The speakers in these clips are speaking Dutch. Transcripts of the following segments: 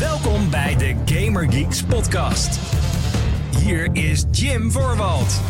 Welkom bij de Gamer Geeks podcast. Hier is Jim Voorwald.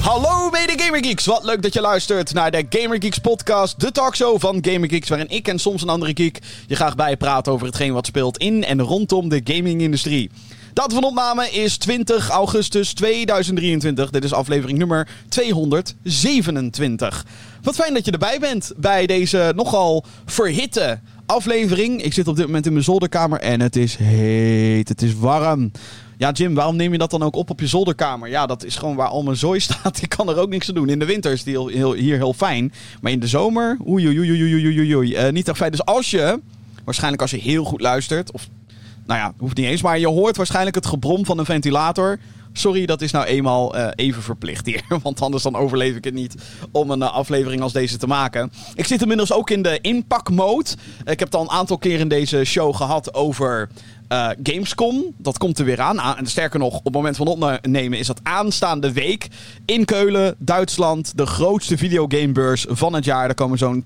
Hallo mede Gamer Geeks, wat leuk dat je luistert naar de Gamer Geeks podcast, de talkshow van Gamer Geeks, waarin ik en soms een andere geek je graag bijpraten over hetgeen wat speelt in en rondom de gaming-industrie. Datum van opname is 20 augustus 2023. Dit is aflevering nummer 227. Wat fijn dat je erbij bent bij deze nogal verhitte aflevering. Ik zit op dit moment in mijn zolderkamer en het is heet, het is warm. Ja, Jim, waarom neem je dat dan ook op op je zolderkamer? Ja, dat is gewoon waar al mijn zooi staat. Ik kan er ook niks aan doen. In de winter is die heel, hier heel fijn. Maar in de zomer, oei, oei, oei, oei, oei, oei, oei. Eh, niet echt fijn. Dus als je, waarschijnlijk als je heel goed luistert, of nou ja, hoeft niet eens, maar je hoort waarschijnlijk het gebrom van een ventilator. Sorry, dat is nou eenmaal eh, even verplicht hier. Want anders dan overleef ik het niet om een uh, aflevering als deze te maken. Ik zit inmiddels ook in de inpak-mode. ik heb het al een aantal keer in deze show gehad over uh, Gamescom. Dat komt er weer aan. En sterker nog, op het moment van opnemen is dat aanstaande week in Keulen, Duitsland. De grootste videogamebeurs van het jaar. Er komen zo'n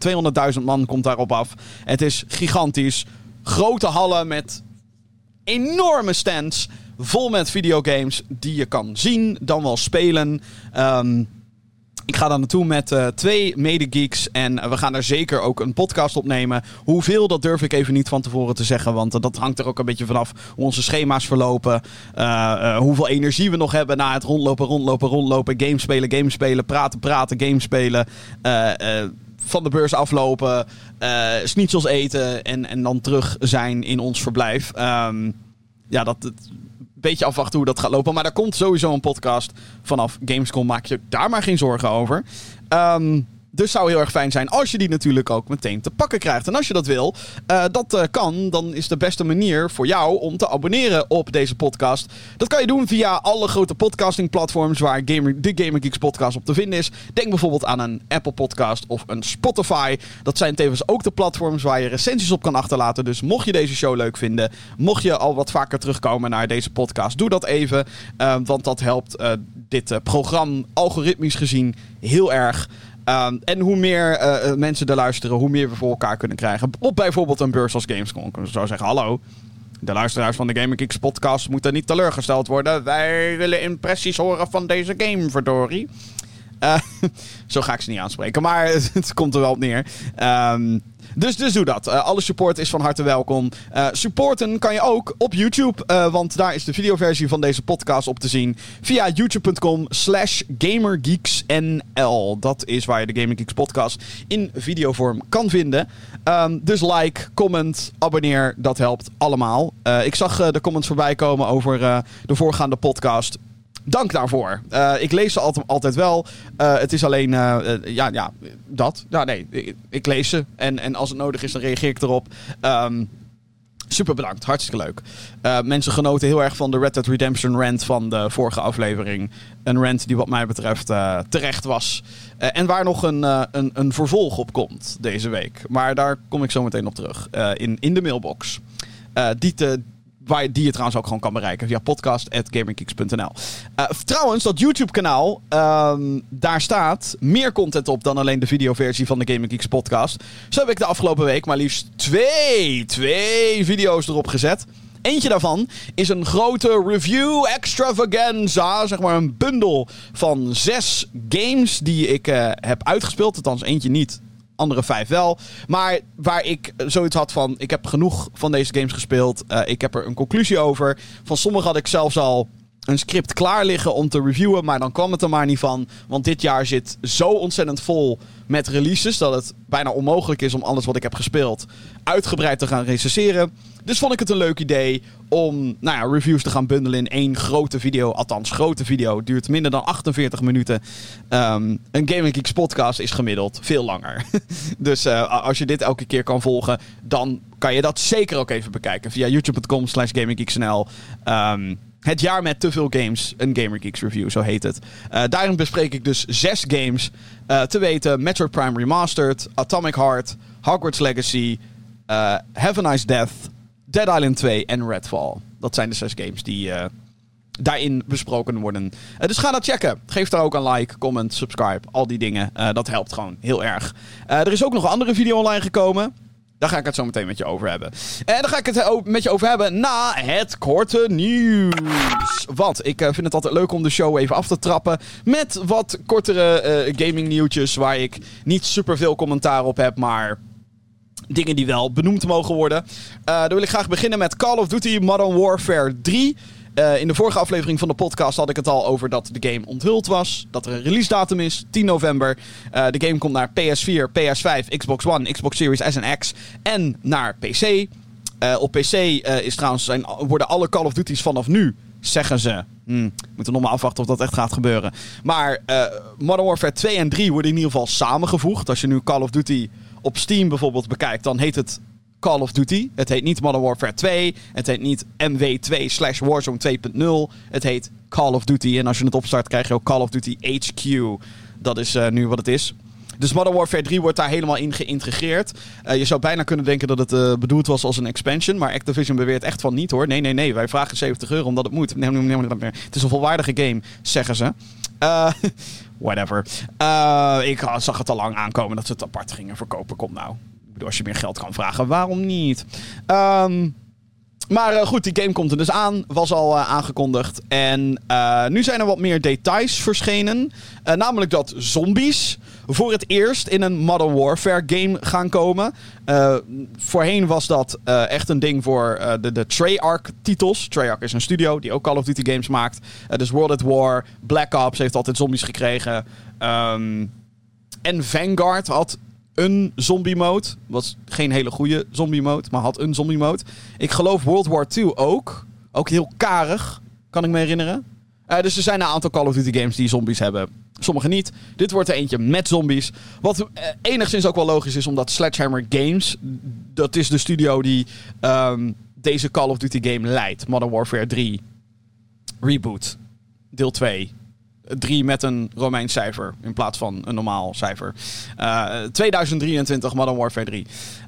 200.000 man komt daarop af. Het is gigantisch. Grote hallen met enorme stands. Vol met videogames die je kan zien, dan wel spelen. Um, ik ga daar naartoe met uh, twee medegeeks. En we gaan er zeker ook een podcast opnemen. Hoeveel, dat durf ik even niet van tevoren te zeggen. Want uh, dat hangt er ook een beetje vanaf hoe onze schema's verlopen. Uh, hoeveel energie we nog hebben na het rondlopen, rondlopen, rondlopen. Games spelen, games spelen. Praten, praten, games spelen. van de beurs aflopen. schnitzels eten. En, en dan terug zijn in ons verblijf. Um, ja, dat... Beetje afwachten hoe dat gaat lopen. Maar er komt sowieso een podcast vanaf Gamescom. Maak je daar maar geen zorgen over. Um, dus zou heel erg fijn zijn als je die natuurlijk ook meteen te pakken krijgt. En als je dat wil, uh, dat uh, kan, dan is de beste manier voor jou om te abonneren op deze podcast. Dat kan je doen via alle grote podcastingplatforms waar Gamer, de Gamer Geeks podcast op te vinden is. Denk bijvoorbeeld aan een Apple podcast of een Spotify. Dat zijn tevens ook de platforms waar je recensies op kan achterlaten. Dus mocht je deze show leuk vinden, mocht je al wat vaker terugkomen naar deze podcast, doe dat even. Uh, want dat helpt dit programma algoritmisch gezien heel erg. Um, en hoe meer uh, mensen er luisteren, hoe meer we voor elkaar kunnen krijgen. Op bijvoorbeeld een beurs als Gamescom. Ik zou zeggen, hallo. De luisteraars van de Gaming Geeks podcast moeten niet teleurgesteld worden. Wij willen impressies horen van deze game, verdorie. Uh, zo ga ik ze niet aanspreken, maar het komt er wel op neer. Um, dus, dus doe dat. Uh, alle support is van harte welkom. Uh, supporten kan je ook op YouTube. Uh, want daar is de videoversie van deze podcast op te zien. Via youtube.com slash gamergeeksnl. Dat is waar je de Gaming Geeks podcast in videovorm kan vinden. Um, dus like, comment, abonneer. Dat helpt allemaal. ik zag de comments voorbij komen over de voorgaande podcast. Dank daarvoor. Uh, ik lees ze altijd, wel. Uh, het is alleen, uh, ja, ja, dat. Ja, nee, ik, lees ze. En, en als het nodig is, dan reageer ik erop. Um, super bedankt, hartstikke leuk. mensen genoten heel erg van de Red Dead Redemption rant van de vorige aflevering. Een rant die wat mij betreft terecht was. en waar nog een, een, een vervolg op komt deze week. Maar daar kom ik zo meteen op terug. in, in de mailbox. die te Waar, die je trouwens ook gewoon kan bereiken via podcast.gaminggeeks.nl. Uh, eh, trouwens, dat YouTube-kanaal, um, daar staat meer content op dan alleen de videoversie van de Gaming Geeks podcast. Zo heb ik de afgelopen week maar liefst twee, twee video's erop gezet. Eentje daarvan is een grote review extravaganza. Zeg maar een bundel van zes games die ik uh, heb uitgespeeld. Althans, eentje niet andere vijf wel. Maar waar ik zoiets had van: ik heb genoeg van deze games gespeeld. Uh, ik heb er een conclusie over. Van sommige had ik zelfs al een script klaar liggen om te reviewen. Maar dan kwam het er maar niet van. Want dit jaar zit zo ontzettend vol met releases. Dat het bijna onmogelijk is om alles wat ik heb gespeeld uitgebreid te gaan recenseren. Dus vond ik het een leuk idee om nou ja, reviews te gaan bundelen in één grote video. Althans, grote video. Duurt minder dan 48 minuten. Um, een Gaming Geeks podcast is gemiddeld veel langer. dus uh, als je dit elke keer kan volgen, dan kan je dat zeker ook even bekijken. Via youtube.com slash gaminggeeksnl. Um, het jaar met te veel games. Een Gamer Geeks review, zo heet het. Uh, daarin bespreek ik dus zes games. Uh, te weten Metroid Prime Remastered, Atomic Heart, Hogwarts Legacy, uh, Have a Nice Death, Dead Island 2 en Redfall. Dat zijn de zes games die daarin besproken worden. dus ga dat checken. Geef daar ook een like, comment, subscribe, al die dingen. dat helpt gewoon heel erg. er is ook nog een andere video online gekomen. Daar ga ik het zo meteen met je over hebben. En dan ga ik het met je over hebben na het korte nieuws. Want ik vind het altijd leuk om de show even af te trappen met wat kortere gaming nieuwtjes waar ik niet super veel commentaar op heb, maar dingen die wel benoemd mogen worden. Uh, dan wil ik graag beginnen met Call of Duty Modern Warfare 3. Uh, in de vorige aflevering van de podcast had ik het al over dat de game onthuld was. Dat er een release datum is, 10 november. Uh, de game komt naar PS4, PS5, Xbox One, Xbox Series S en X en naar PC. Uh, op PC is trouwens, zijn, worden alle Call of Duty's vanaf nu, zeggen ze. Hmm, moeten nog maar afwachten of dat echt gaat gebeuren. Maar Modern Warfare 2 en 3 worden in ieder geval samengevoegd. Als je nu Call of Duty op Steam bijvoorbeeld bekijkt, dan heet het Call of Duty. Het heet niet Modern Warfare 2. Het heet niet MW2 slash Warzone 2.0. Het heet Call of Duty. En als je het opstart, krijg je ook Call of Duty HQ. Dat is uh, nu wat het is. Dus Modern Warfare 3 wordt daar helemaal in geïntegreerd. Uh, je zou bijna kunnen denken dat het uh, bedoeld was als een expansion. Maar Activision beweert echt van niet hoor. Nee, nee, nee. Wij vragen 70 euro omdat het moet. Nee, nee, nee, nee. Het is een volwaardige game, zeggen ze. Whatever. Ik zag het al lang aankomen dat ze het apart gingen verkopen. Kom nou. Bedoel, als je meer geld kan vragen, waarom niet? Um, maar uh, goed, die game komt er dus aan. Was al uh, aangekondigd. En uh, nu zijn er wat meer details verschenen. namelijk dat zombies voor het eerst in een Modern Warfare game gaan komen. voorheen was dat echt een ding voor de, de Treyarch titels. Treyarch is een studio die ook Call of Duty games maakt. dus World at War, Black Ops heeft altijd zombies gekregen. Um, en Vanguard had een zombie mode. Was geen hele goede zombie mode, maar had een zombie mode. Ik geloof World War II ook. Ook heel karig, kan ik me herinneren. Uh, dus er zijn een aantal Call of Duty games die zombies hebben. Sommige niet. Dit wordt er eentje met zombies. Wat uh, enigszins ook wel logisch is, omdat Sledgehammer Games... dat is de studio die um, deze Call of Duty game leidt. Modern Warfare 3. Reboot. Deel 2. 3 met een Romeins cijfer in plaats van een normaal cijfer. Uh, 2023 Modern Warfare 3.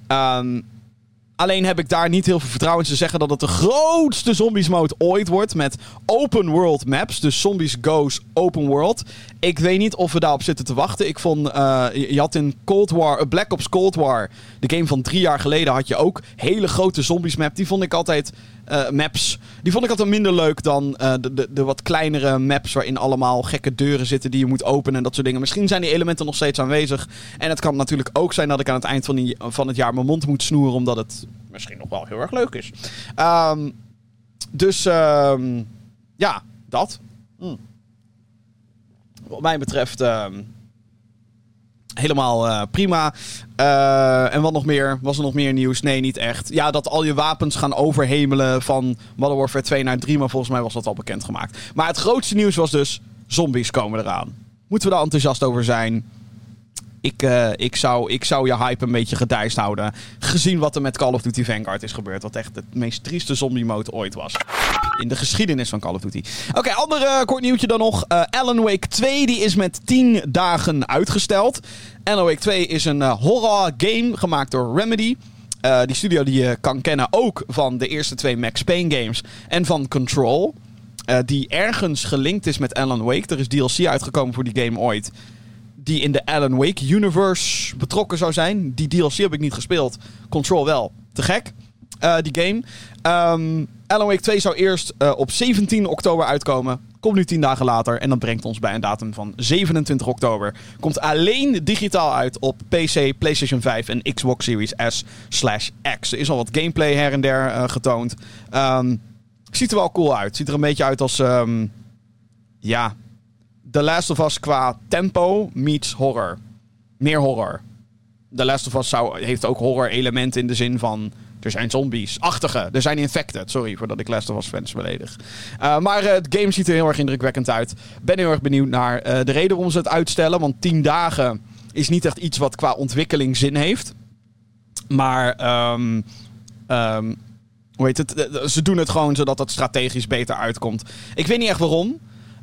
Um, alleen heb ik daar niet heel veel vertrouwen in te zeggen dat het de grootste zombies mode ooit wordt. Met open world maps. Dus Zombies Goes Open World. Ik weet niet of we daarop zitten te wachten. Ik vond, uh, je had in Cold War, uh, Black Ops Cold War, de game van drie jaar geleden, had je ook hele grote zombies map. Die vond ik altijd uh, maps. Die vond ik altijd minder leuk dan uh, de, de, de, wat kleinere maps waarin allemaal gekke deuren zitten die je moet openen en dat soort dingen. Misschien zijn die elementen nog steeds aanwezig. En het kan natuurlijk ook zijn dat ik aan het eind van, van het jaar mijn mond moet snoeren omdat het misschien nog wel heel erg leuk is. Um, dus um, ja, dat. Mm. Wat mij betreft. Um, helemaal uh, prima. Uh, en wat nog meer? Was er nog meer nieuws? Nee, niet echt. Ja, dat al je wapens gaan overhemelen van Modern Warfare 2 naar 3. Maar volgens mij was dat al bekendgemaakt. Maar het grootste nieuws was dus... Zombies komen eraan. Moeten we daar enthousiast over zijn? Ik, uh, ik, zou, ik zou je hype een beetje gedijst houden. Gezien wat er met Call of Duty Vanguard is gebeurd. Wat echt het meest trieste zombie mode ooit was. In de geschiedenis van Call of Duty. Oké, ander uh, kort nieuwtje dan nog. Uh, Alan Wake 2 die is met 10 dagen uitgesteld. Alan Wake 2 is een horror game gemaakt door Remedy. die studio die je kan kennen ook van de eerste twee Max Payne games. En van Control. die ergens gelinkt is met Alan Wake. Er is DLC uitgekomen voor die game ooit die in de Alan Wake universe betrokken zou zijn. Die DLC heb ik niet gespeeld. Control wel. Te gek. Uh, die game. Um, Wake 2 zou eerst uh, op 17 oktober uitkomen. Komt nu 10 dagen later. En dat brengt ons bij een datum van 27 oktober. Komt alleen digitaal uit op PC, PlayStation 5 en Xbox Series S slash X. Er is al wat gameplay her en der uh, getoond. Um, ziet er wel cool uit. Ziet er een beetje uit als... Um, ja, The Last of Us qua tempo meets horror. Meer horror. The Last of Us heeft ook horror elementen in de zin van... Er zijn zombies. Achtige. Er zijn infected. Sorry voordat ik Last of Us fans beledig. Uh, maar uh, het game ziet er heel erg indrukwekkend uit. Ben heel erg benieuwd naar uh, de reden waarom ze het uitstellen. Want 10 dagen is niet echt iets wat qua ontwikkeling zin heeft. Maar... Um, um, hoe heet het? Ze doen het gewoon zodat het strategisch beter uitkomt. Ik weet niet echt waarom.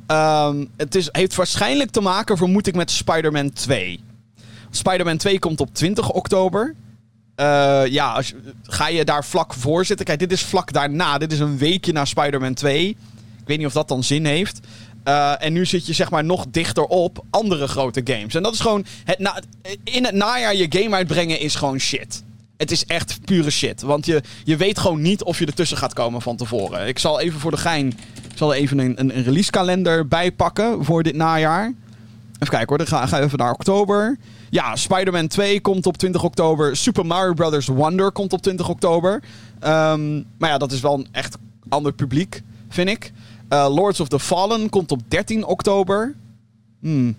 Um, het is, heeft waarschijnlijk te maken, vermoed ik, met Spider-Man 2. Spider-Man 2 komt op 20 oktober. Uh, ja, ga je daar vlak voor zitten? Kijk, dit is vlak daarna. Dit is een weekje na Spider-Man 2. Ik weet niet of dat dan zin heeft. Uh, en nu zit je zeg maar nog dichter op andere grote games. En dat is gewoon... Het na, in het najaar je game uitbrengen is gewoon shit. Het is echt pure shit. Want je, je weet gewoon niet of je ertussen gaat komen van tevoren. Ik zal even voor de gein. Ik zal er even een, een, een releasekalender bij pakken voor dit najaar. Even kijken hoor. Dan ga, ga even naar oktober. Ja, Spider-Man 2 komt op 20 oktober. Super Mario Bros. Wonder komt op 20 oktober. Ehm, maar ja, dat is wel een echt ander publiek, vind ik. Uh, Lords of the Fallen komt op 13 oktober. Hmm.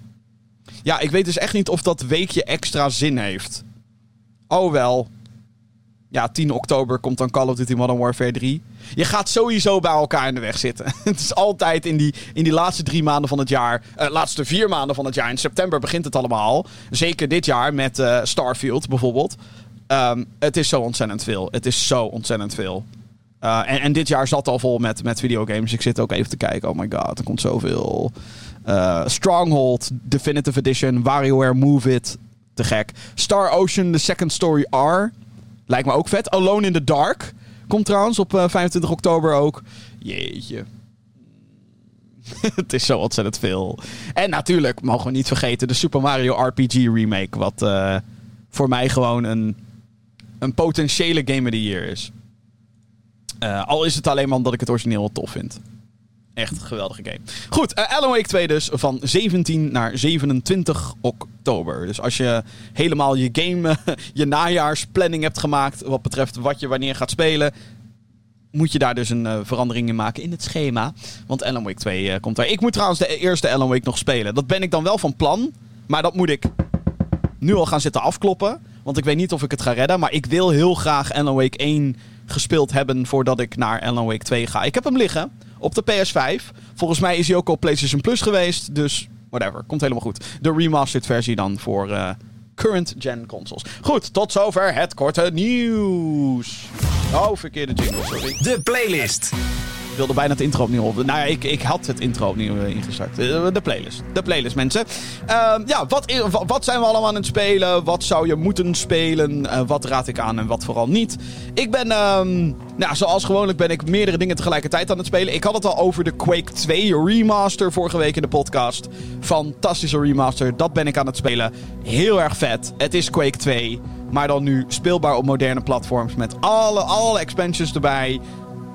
Ja, ik weet dus echt niet of dat weekje extra zin heeft. Oh wel. Ja, 10 oktober komt dan Call of Duty Modern Warfare 3. Je gaat sowieso bij elkaar in de weg zitten. het is altijd in die, in die laatste drie maanden van het jaar. Uh, laatste vier maanden van het jaar. In september begint het allemaal. Zeker dit jaar met uh, Starfield bijvoorbeeld. Um, het is zo ontzettend veel. Het is zo ontzettend veel. Uh, en, en, dit jaar zat al vol met, met videogames. Ik zit ook even te kijken. Oh my god, er komt zoveel. Stronghold, Definitive Edition, WarioWare Move It. Te gek. Star Ocean, The Second Story R. Lijkt me ook vet. Alone in the Dark. Komt trouwens op uh, 25 oktober ook. Jeetje. het is zo ontzettend veel. En natuurlijk mogen we niet vergeten de Super Mario RPG remake. Wat uh, voor mij gewoon een, een potentiële Game of the Year is. Uh, al is het alleen maar omdat ik het origineel tof vind. Echt geweldige game. Goed, uh, Alan Wake 2 dus van 17 naar 27 oktober. Dus als je helemaal je game, je najaarsplanning hebt gemaakt wat betreft wat je wanneer gaat spelen, moet je daar dus een uh, verandering in maken in het schema. Want Alan Wake 2 komt daar. Ik moet trouwens de eerste Alan Wake nog spelen. Dat ben ik dan wel van plan, maar dat moet ik nu al gaan zitten afkloppen. Want ik weet niet of ik het ga redden, maar ik wil heel graag Alan Wake 1 gespeeld hebben voordat ik naar Alan Wake 2 ga. Ik heb hem liggen op de PS5. Volgens mij is hij ook op PlayStation Plus geweest. Dus whatever, komt helemaal goed. De remastered versie dan voor uh, current gen consoles. Goed, tot zover het korte nieuws. Oh, verkeerde jingle, sorry. De playlist. Wilde bijna het intro opnieuw op. Nou ja, ik, ik had het intro opnieuw ingestart. De playlist. De playlist, mensen. Uh, ja, wat, wat zijn we allemaal aan het spelen? Wat zou je moeten spelen? Uh, wat raad ik aan en wat vooral niet? Ik ben, um, nou, zoals gewoonlijk ben ik meerdere dingen tegelijkertijd aan het spelen. Ik had het al over de Quake 2 remaster vorige week in de podcast. Fantastische remaster. Dat ben ik aan het spelen. Heel erg vet. Het is Quake 2. Maar dan nu speelbaar op moderne platforms. Met alle, alle expansions erbij.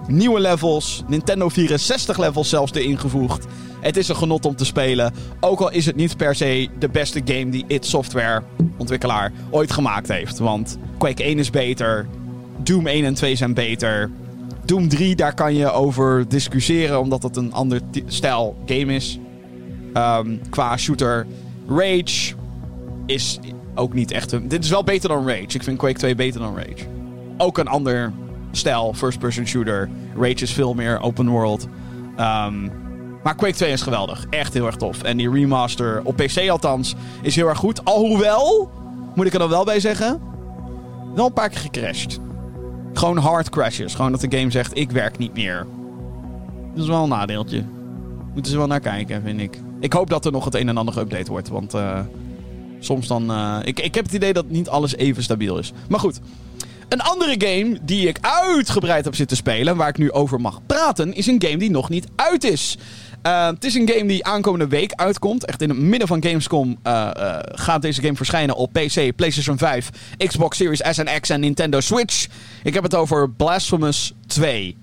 Nieuwe levels, Nintendo 64 levels zelfs erin gevoegd. Het is een genot om te spelen. Ook al is het niet per se de beste game die id Software, ontwikkelaar, ooit gemaakt heeft. Want Quake 1 is beter. Doom 1 en 2 zijn beter. Doom 3, daar kan je over discussiëren, omdat het een ander stijl game is. Um, qua shooter. Rage is ook niet echt een... Dit is wel beter dan Rage. Ik vind Quake 2 beter dan Rage. Ook een ander stijl, first-person shooter. Rage is veel meer open world. Um, maar Quake 2 is geweldig. Echt heel erg tof. En die remaster, op PC althans, is heel erg goed. Alhoewel, moet ik er dan wel bij zeggen, wel een paar keer gecrashed. Gewoon hard crashes. Gewoon dat de game zegt, ik werk niet meer. Dat is wel een nadeeltje. Moeten ze wel naar kijken, vind ik. Ik hoop dat er nog het een en ander geüpdate wordt. Want uh, soms dan... Uh, ik, ik heb het idee dat niet alles even stabiel is. Maar goed. Een andere game die ik uitgebreid heb zitten spelen, waar ik nu over mag praten, is een game die nog niet uit is. Uh, het is een game die aankomende week uitkomt. Echt in het midden van Gamescom uh, uh, gaat deze game verschijnen op PC, PlayStation 5, Xbox Series S en X en Nintendo Switch. Ik heb het over Blasphemous 2.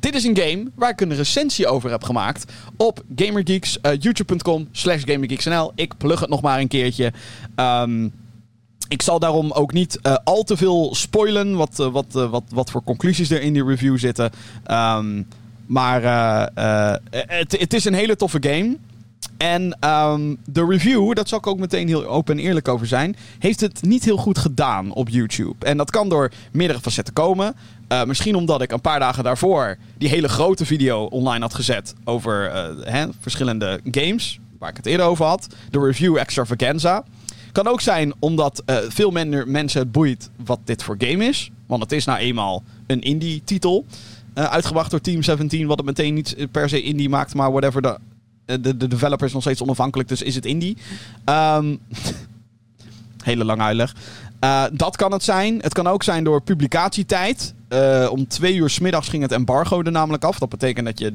Dit is een game waar ik een recensie over heb gemaakt op GamerGeeks, youtube.com slash. Ik plug het nog maar een keertje. Um, ik zal daarom ook niet uh, al te veel spoilen wat, uh, wat, uh, wat, wat voor conclusies er in die review zitten. Um, maar het, is een hele toffe game. En um, de review, daar zal ik ook meteen heel open en eerlijk over zijn, heeft het niet heel goed gedaan op YouTube. En dat kan door meerdere facetten komen. Misschien omdat ik een paar dagen daarvoor die hele grote video online had gezet over hè, verschillende games, waar ik het eerder over had. De review extravaganza. Kan ook zijn omdat uh, veel minder mensen het boeit wat dit voor game is. Want het is nou eenmaal een indie-titel. Uh, uitgebracht door Team 17, wat het meteen niet per se indie maakt, maar whatever. De, de, de developer is nog steeds onafhankelijk, dus is het indie. Um, hele lang uitleg. Dat kan het zijn. Het kan ook zijn door publicatietijd. Om twee uur s middags ging het embargo er namelijk af. Dat betekent dat je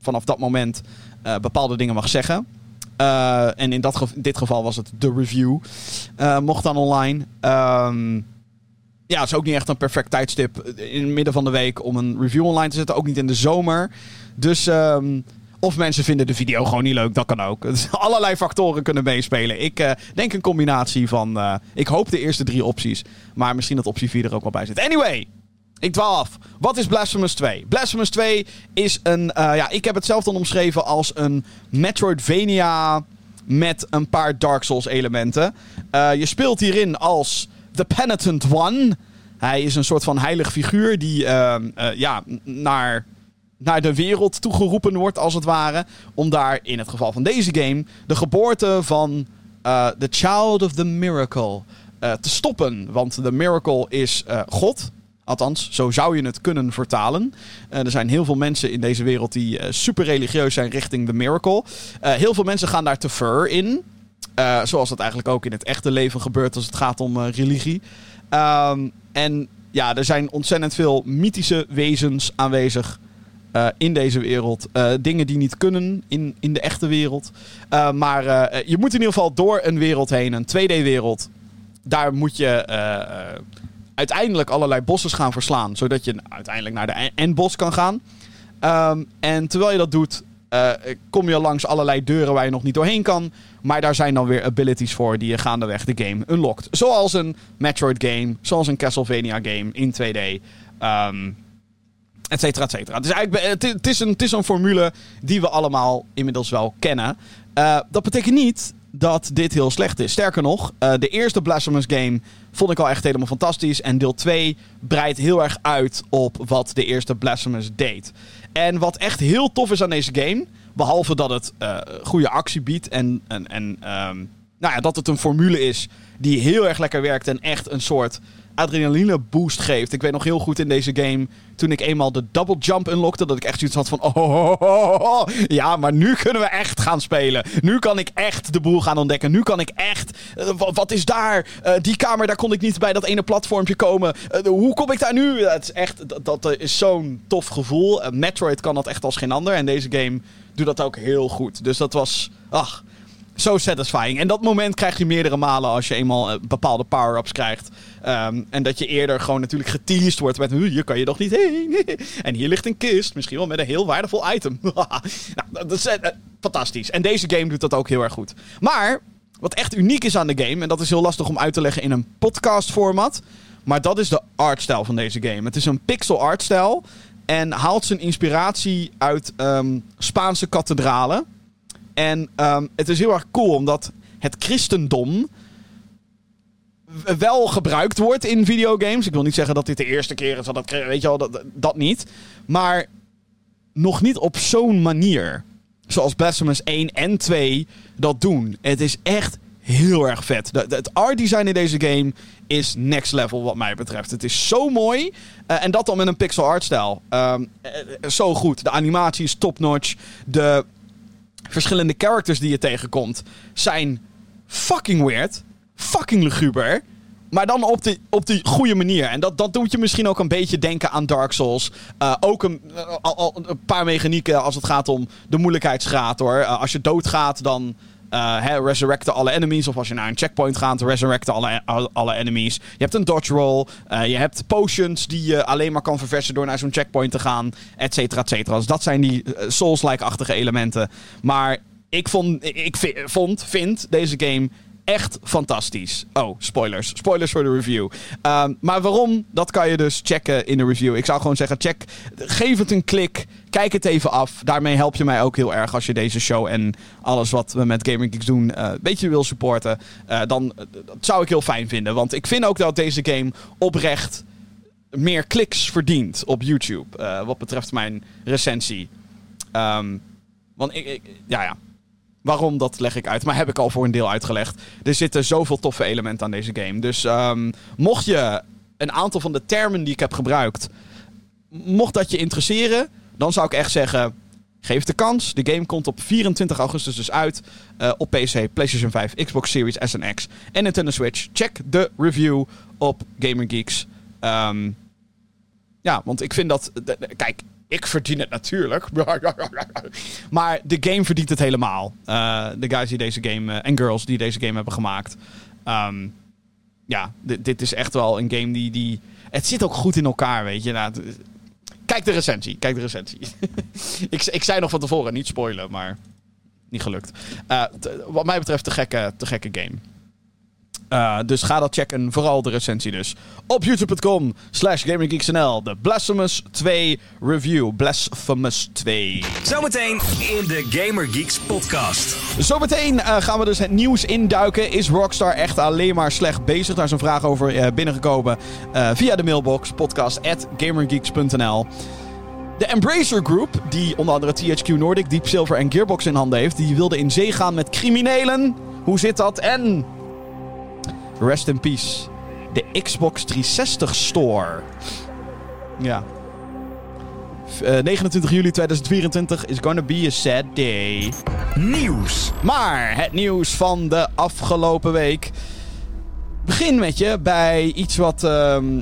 vanaf dat moment bepaalde dingen mag zeggen. Uh, en in dat gev dit geval was het de review. Uh, mocht dan online. Um, ja, het is ook niet echt een perfect tijdstip in het midden van de week om een review online te zetten. Ook niet in de zomer. Dus, ehm, of mensen vinden de video gewoon niet leuk, dat kan ook. Allerlei factoren kunnen meespelen. Ik eh, denk een combinatie van, eh, ik hoop de eerste drie opties. Maar misschien dat optie 4 er ook wel bij zit. Anyway, ik dwaal af. Wat is Blasphemous 2? Blasphemous 2 is een, eh, ja, ik heb het zelf dan omschreven als een Metroidvania met een paar Dark Souls elementen. je speelt hierin als The Penitent One. Hij is een soort van heilig figuur die ehm, eh, ja, naar, naar de wereld toegeroepen wordt, als het ware. Om daar, in het geval van deze game, de geboorte van The Child of the Miracle te stoppen. Want de Miracle is God. Althans, zo zou je het kunnen vertalen. er zijn heel veel mensen in deze wereld die super religieus zijn richting de Miracle. heel veel mensen gaan daar te ver in. Uh, zoals dat eigenlijk ook in het echte leven gebeurt als het gaat om uh, religie. Um, en ja, er zijn ontzettend veel mythische wezens aanwezig uh, in deze wereld. dingen die niet kunnen in, in de echte wereld. maar je moet in ieder geval door een wereld heen, een 2D-wereld. Daar moet je uiteindelijk allerlei bossen gaan verslaan. Zodat je uiteindelijk naar de endbos kan gaan. Um, en terwijl je dat doet, uh, kom je langs allerlei deuren waar je nog niet doorheen kan. Maar daar zijn dan weer abilities voor die je gaandeweg de game unlockt. Zoals een Metroid game, zoals een Castlevania game in 2D. Um, et cetera, et cetera. Dus eigenlijk, het, het, is een, het is een formule die we allemaal inmiddels wel kennen. Uh, dat betekent niet dat dit heel slecht is. Sterker nog, uh, de eerste Blasphemous game vond ik al echt helemaal fantastisch. En deel 2 breidt heel erg uit op wat de eerste Blasphemous deed. En wat echt heel tof is aan deze game, behalve dat het uh, goede actie biedt en, en, um, nou ja, dat het een formule is die heel erg lekker werkt en echt een soort adrenaline boost geeft. Ik weet nog heel goed in deze game, toen ik eenmaal de double jump unlockte, dat ik echt zoiets had van, oh, ja, maar nu kunnen we echt gaan spelen. Nu kan ik echt de boel gaan ontdekken. Nu kan ik echt, uh, wat is daar? Uh, die kamer, daar kon ik niet bij dat ene platformpje komen. Uh, hoe kom ik daar nu? Het is echt, dat, dat is zo'n tof gevoel. Metroid kan dat echt als geen ander en deze game doet dat ook heel goed. Dus dat was, ach, zo satisfying. En dat moment krijg je meerdere malen als je eenmaal uh, bepaalde power-ups krijgt. Um, en dat je eerder gewoon natuurlijk geteased wordt met... hier kan je nog niet heen. en hier ligt een kist, misschien wel met een heel waardevol item. nou, dat is uh, fantastisch. En deze game doet dat ook heel erg goed. Maar, wat echt uniek is aan de game... en dat is heel lastig om uit te leggen in een podcast format... maar dat is de artstijl van deze game. Het is een pixel artstijl... en haalt zijn inspiratie uit um, Spaanse kathedralen... En um, het is heel erg cool omdat het christendom wel gebruikt wordt in videogames. Ik wil niet zeggen dat dit de eerste keer is dat dat, weet je wel, dat, dat niet. Maar nog niet op zo'n manier. Zoals Blasphemous 1 en 2 dat doen. Het is echt heel erg vet. De, het art design in deze game is next level wat mij betreft. Het is zo mooi. Uh, en dat dan met een pixel art stijl. Um, uh, zo goed. De animatie is top notch. De verschillende characters die je tegenkomt zijn fucking weird. Fucking luguber. Maar dan op de, op de goede manier. En dat, dat doet je misschien ook een beetje denken aan Dark Souls. Uh, ook een, al, al, een paar mechanieken als het gaat om de moeilijkheidsgraad hoor. Uh, als je doodgaat, dan uh, resurrecten alle enemies. Of als je naar een checkpoint gaat, resurrecten alle, alle enemies. Je hebt een dodge roll. Uh, je hebt potions die je alleen maar kan verversen door naar zo'n checkpoint te gaan. Et cetera, et cetera. Dus dat zijn die uh, Souls-like-achtige elementen. Maar ik vond, ik vond, vind deze game echt fantastisch. Oh, spoilers. Spoilers voor de review. Um, maar waarom? Dat kan je dus checken in de review. Ik zou gewoon zeggen, check. Geef het een klik. Kijk het even af. Daarmee help je mij ook heel erg als je deze show en alles wat we met Gaming Geeks doen uh, een beetje wil supporten. Uh, dan uh, dat zou ik heel fijn vinden. Want ik vind ook dat deze game oprecht meer kliks verdient op YouTube. wat betreft mijn recensie. Um, want ik, ik ja, ja. Waarom, dat leg ik uit. Maar heb ik al voor een deel uitgelegd. Er zitten zoveel toffe elementen aan deze game. Dus um, mocht je een aantal van de termen die ik heb gebruikt... Mocht dat je interesseren, dan zou ik echt zeggen... Geef de kans. De game komt op 24 augustus dus uit. Uh, op PC, PlayStation 5, Xbox Series S en X en Nintendo Switch. Check de review op GamerGeeks. Um, ja, want ik vind dat... Kijk, ik verdien het natuurlijk. maar de game verdient het helemaal. Uh, de guys die deze game. Uh, en girls die deze game hebben gemaakt. Um, ja, dit, is echt wel een game die, die... Het zit ook goed in elkaar, weet je. Nou, kijk de recensie, kijk de recensie. ik, ik zei nog van tevoren, niet spoilen, maar niet gelukt. Eh, wat mij betreft te gekke, te gekke game. Eh, dus ga dat checken, vooral de recensie dus. Op youtube.com slash GamingGeeksNL. De Blasphemous 2 review. Blasphemous 2. Zometeen in de Gamer Geeks podcast. Zometeen eh, gaan we dus het nieuws induiken. Is Rockstar echt alleen maar slecht bezig? Daar is een vraag over eh, binnengekomen via de mailbox podcast@gamergeeks.nl. De Embracer Group, die onder andere THQ Nordic, Deep Silver en Gearbox in handen heeft, die wilde in zee gaan met criminelen. Hoe zit dat? En rest in peace, de Xbox 360 Store. Ja. F- eh, 29 juli 2024 is gonna be a sad day. Nieuws. Maar het nieuws van de afgelopen week. Begin met je bij iets wat ehm,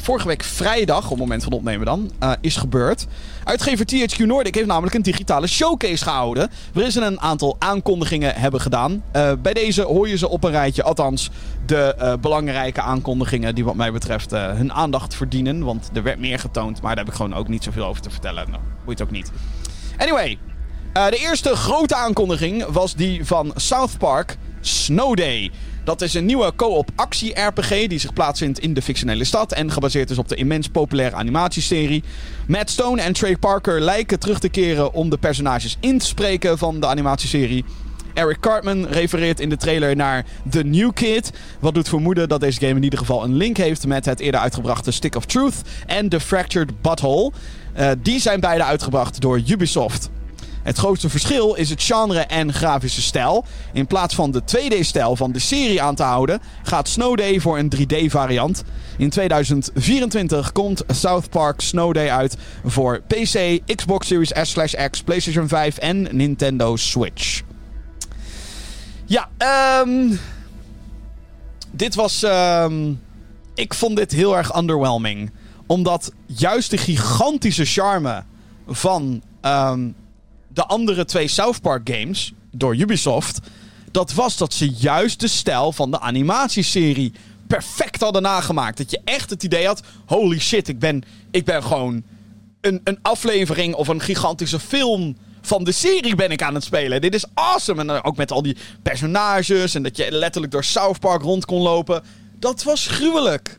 vorige week vrijdag, op het moment van opnemen dan, eh, is gebeurd. Uitgever THQ Nordic heeft namelijk een digitale showcase gehouden. Waarin ze een aantal aankondigingen hebben gedaan. Eh, bij deze hoor je ze op een rijtje. Althans, de eh, belangrijke aankondigingen die wat mij betreft hun aandacht verdienen. Want er werd meer getoond, maar daar heb ik gewoon ook niet zoveel over te vertellen. Nou, boeit ook niet. Anyway, de eerste grote aankondiging was die van South Park Snow Day. Dat is een nieuwe co-op actie-RPG die zich plaatsvindt in de fictionele stad en gebaseerd is op de immens populaire animatieserie. Matt Stone en Trey Parker lijken terug te keren om de personages in te spreken van de animatieserie. Eric Cartman refereert in de trailer naar The New Kid. Wat doet vermoeden dat deze game in ieder geval een link heeft met het eerder uitgebrachte Stick of Truth en The Fractured Butthole. Eh, die zijn beide uitgebracht door Ubisoft. Het grootste verschil is het genre en grafische stijl. In plaats van de 2D-stijl van de serie aan te houden, gaat Snow Day voor een 3D-variant. In 2024 komt South Park Snow Day uit voor PC, Xbox Series S/X, PlayStation 5 en Nintendo Switch. Ja, ehm. dit was. ehm, ik vond dit heel erg underwhelming. Omdat juist de gigantische charme van ehm, de andere twee South Park games door Ubisoft. Dat was dat ze juist de stijl van de animatieserie perfect hadden nagemaakt. Dat je echt het idee had: holy shit, ik ben, ik ben gewoon een, een aflevering of een gigantische film van de serie ben ik aan het spelen. Dit is awesome. En ook met al die personages en dat je letterlijk door South Park rond kon lopen. Dat was gruwelijk.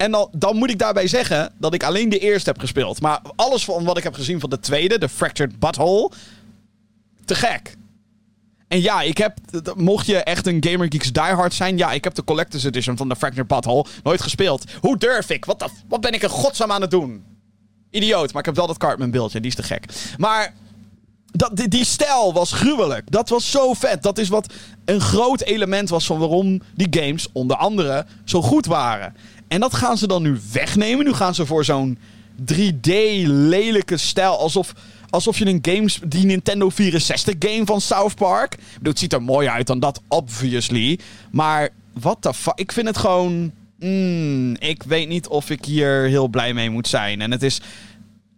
En dan, dan moet ik daarbij zeggen dat ik alleen de eerste heb gespeeld. Maar alles van wat ik heb gezien van de tweede, de Fractured Butthole, te gek. En ja, ik heb, mocht je echt een Gamer Geeks diehard zijn, ja, ik heb de Collector's Edition van de Fractured Butthole nooit gespeeld. Hoe durf ik? Wat, de, wat ben ik in godsnaam aan het doen? Idioot, maar ik heb wel dat Cartman beeldje, die is te gek. Maar dat, die, die stijl was gruwelijk. Dat was zo vet. Dat is wat een groot element was van waarom die games onder andere zo goed waren. En dat gaan ze dan nu wegnemen. Nu gaan ze voor zo'n 3D lelijke stijl. Alsof, alsof je een games, die Nintendo 64 game van South Park. Ik bedoel, het ziet er mooi uit dan dat, obviously. Maar wat de fuck. Ik vind het gewoon. mm, ik weet niet of ik hier heel blij mee moet zijn. En het is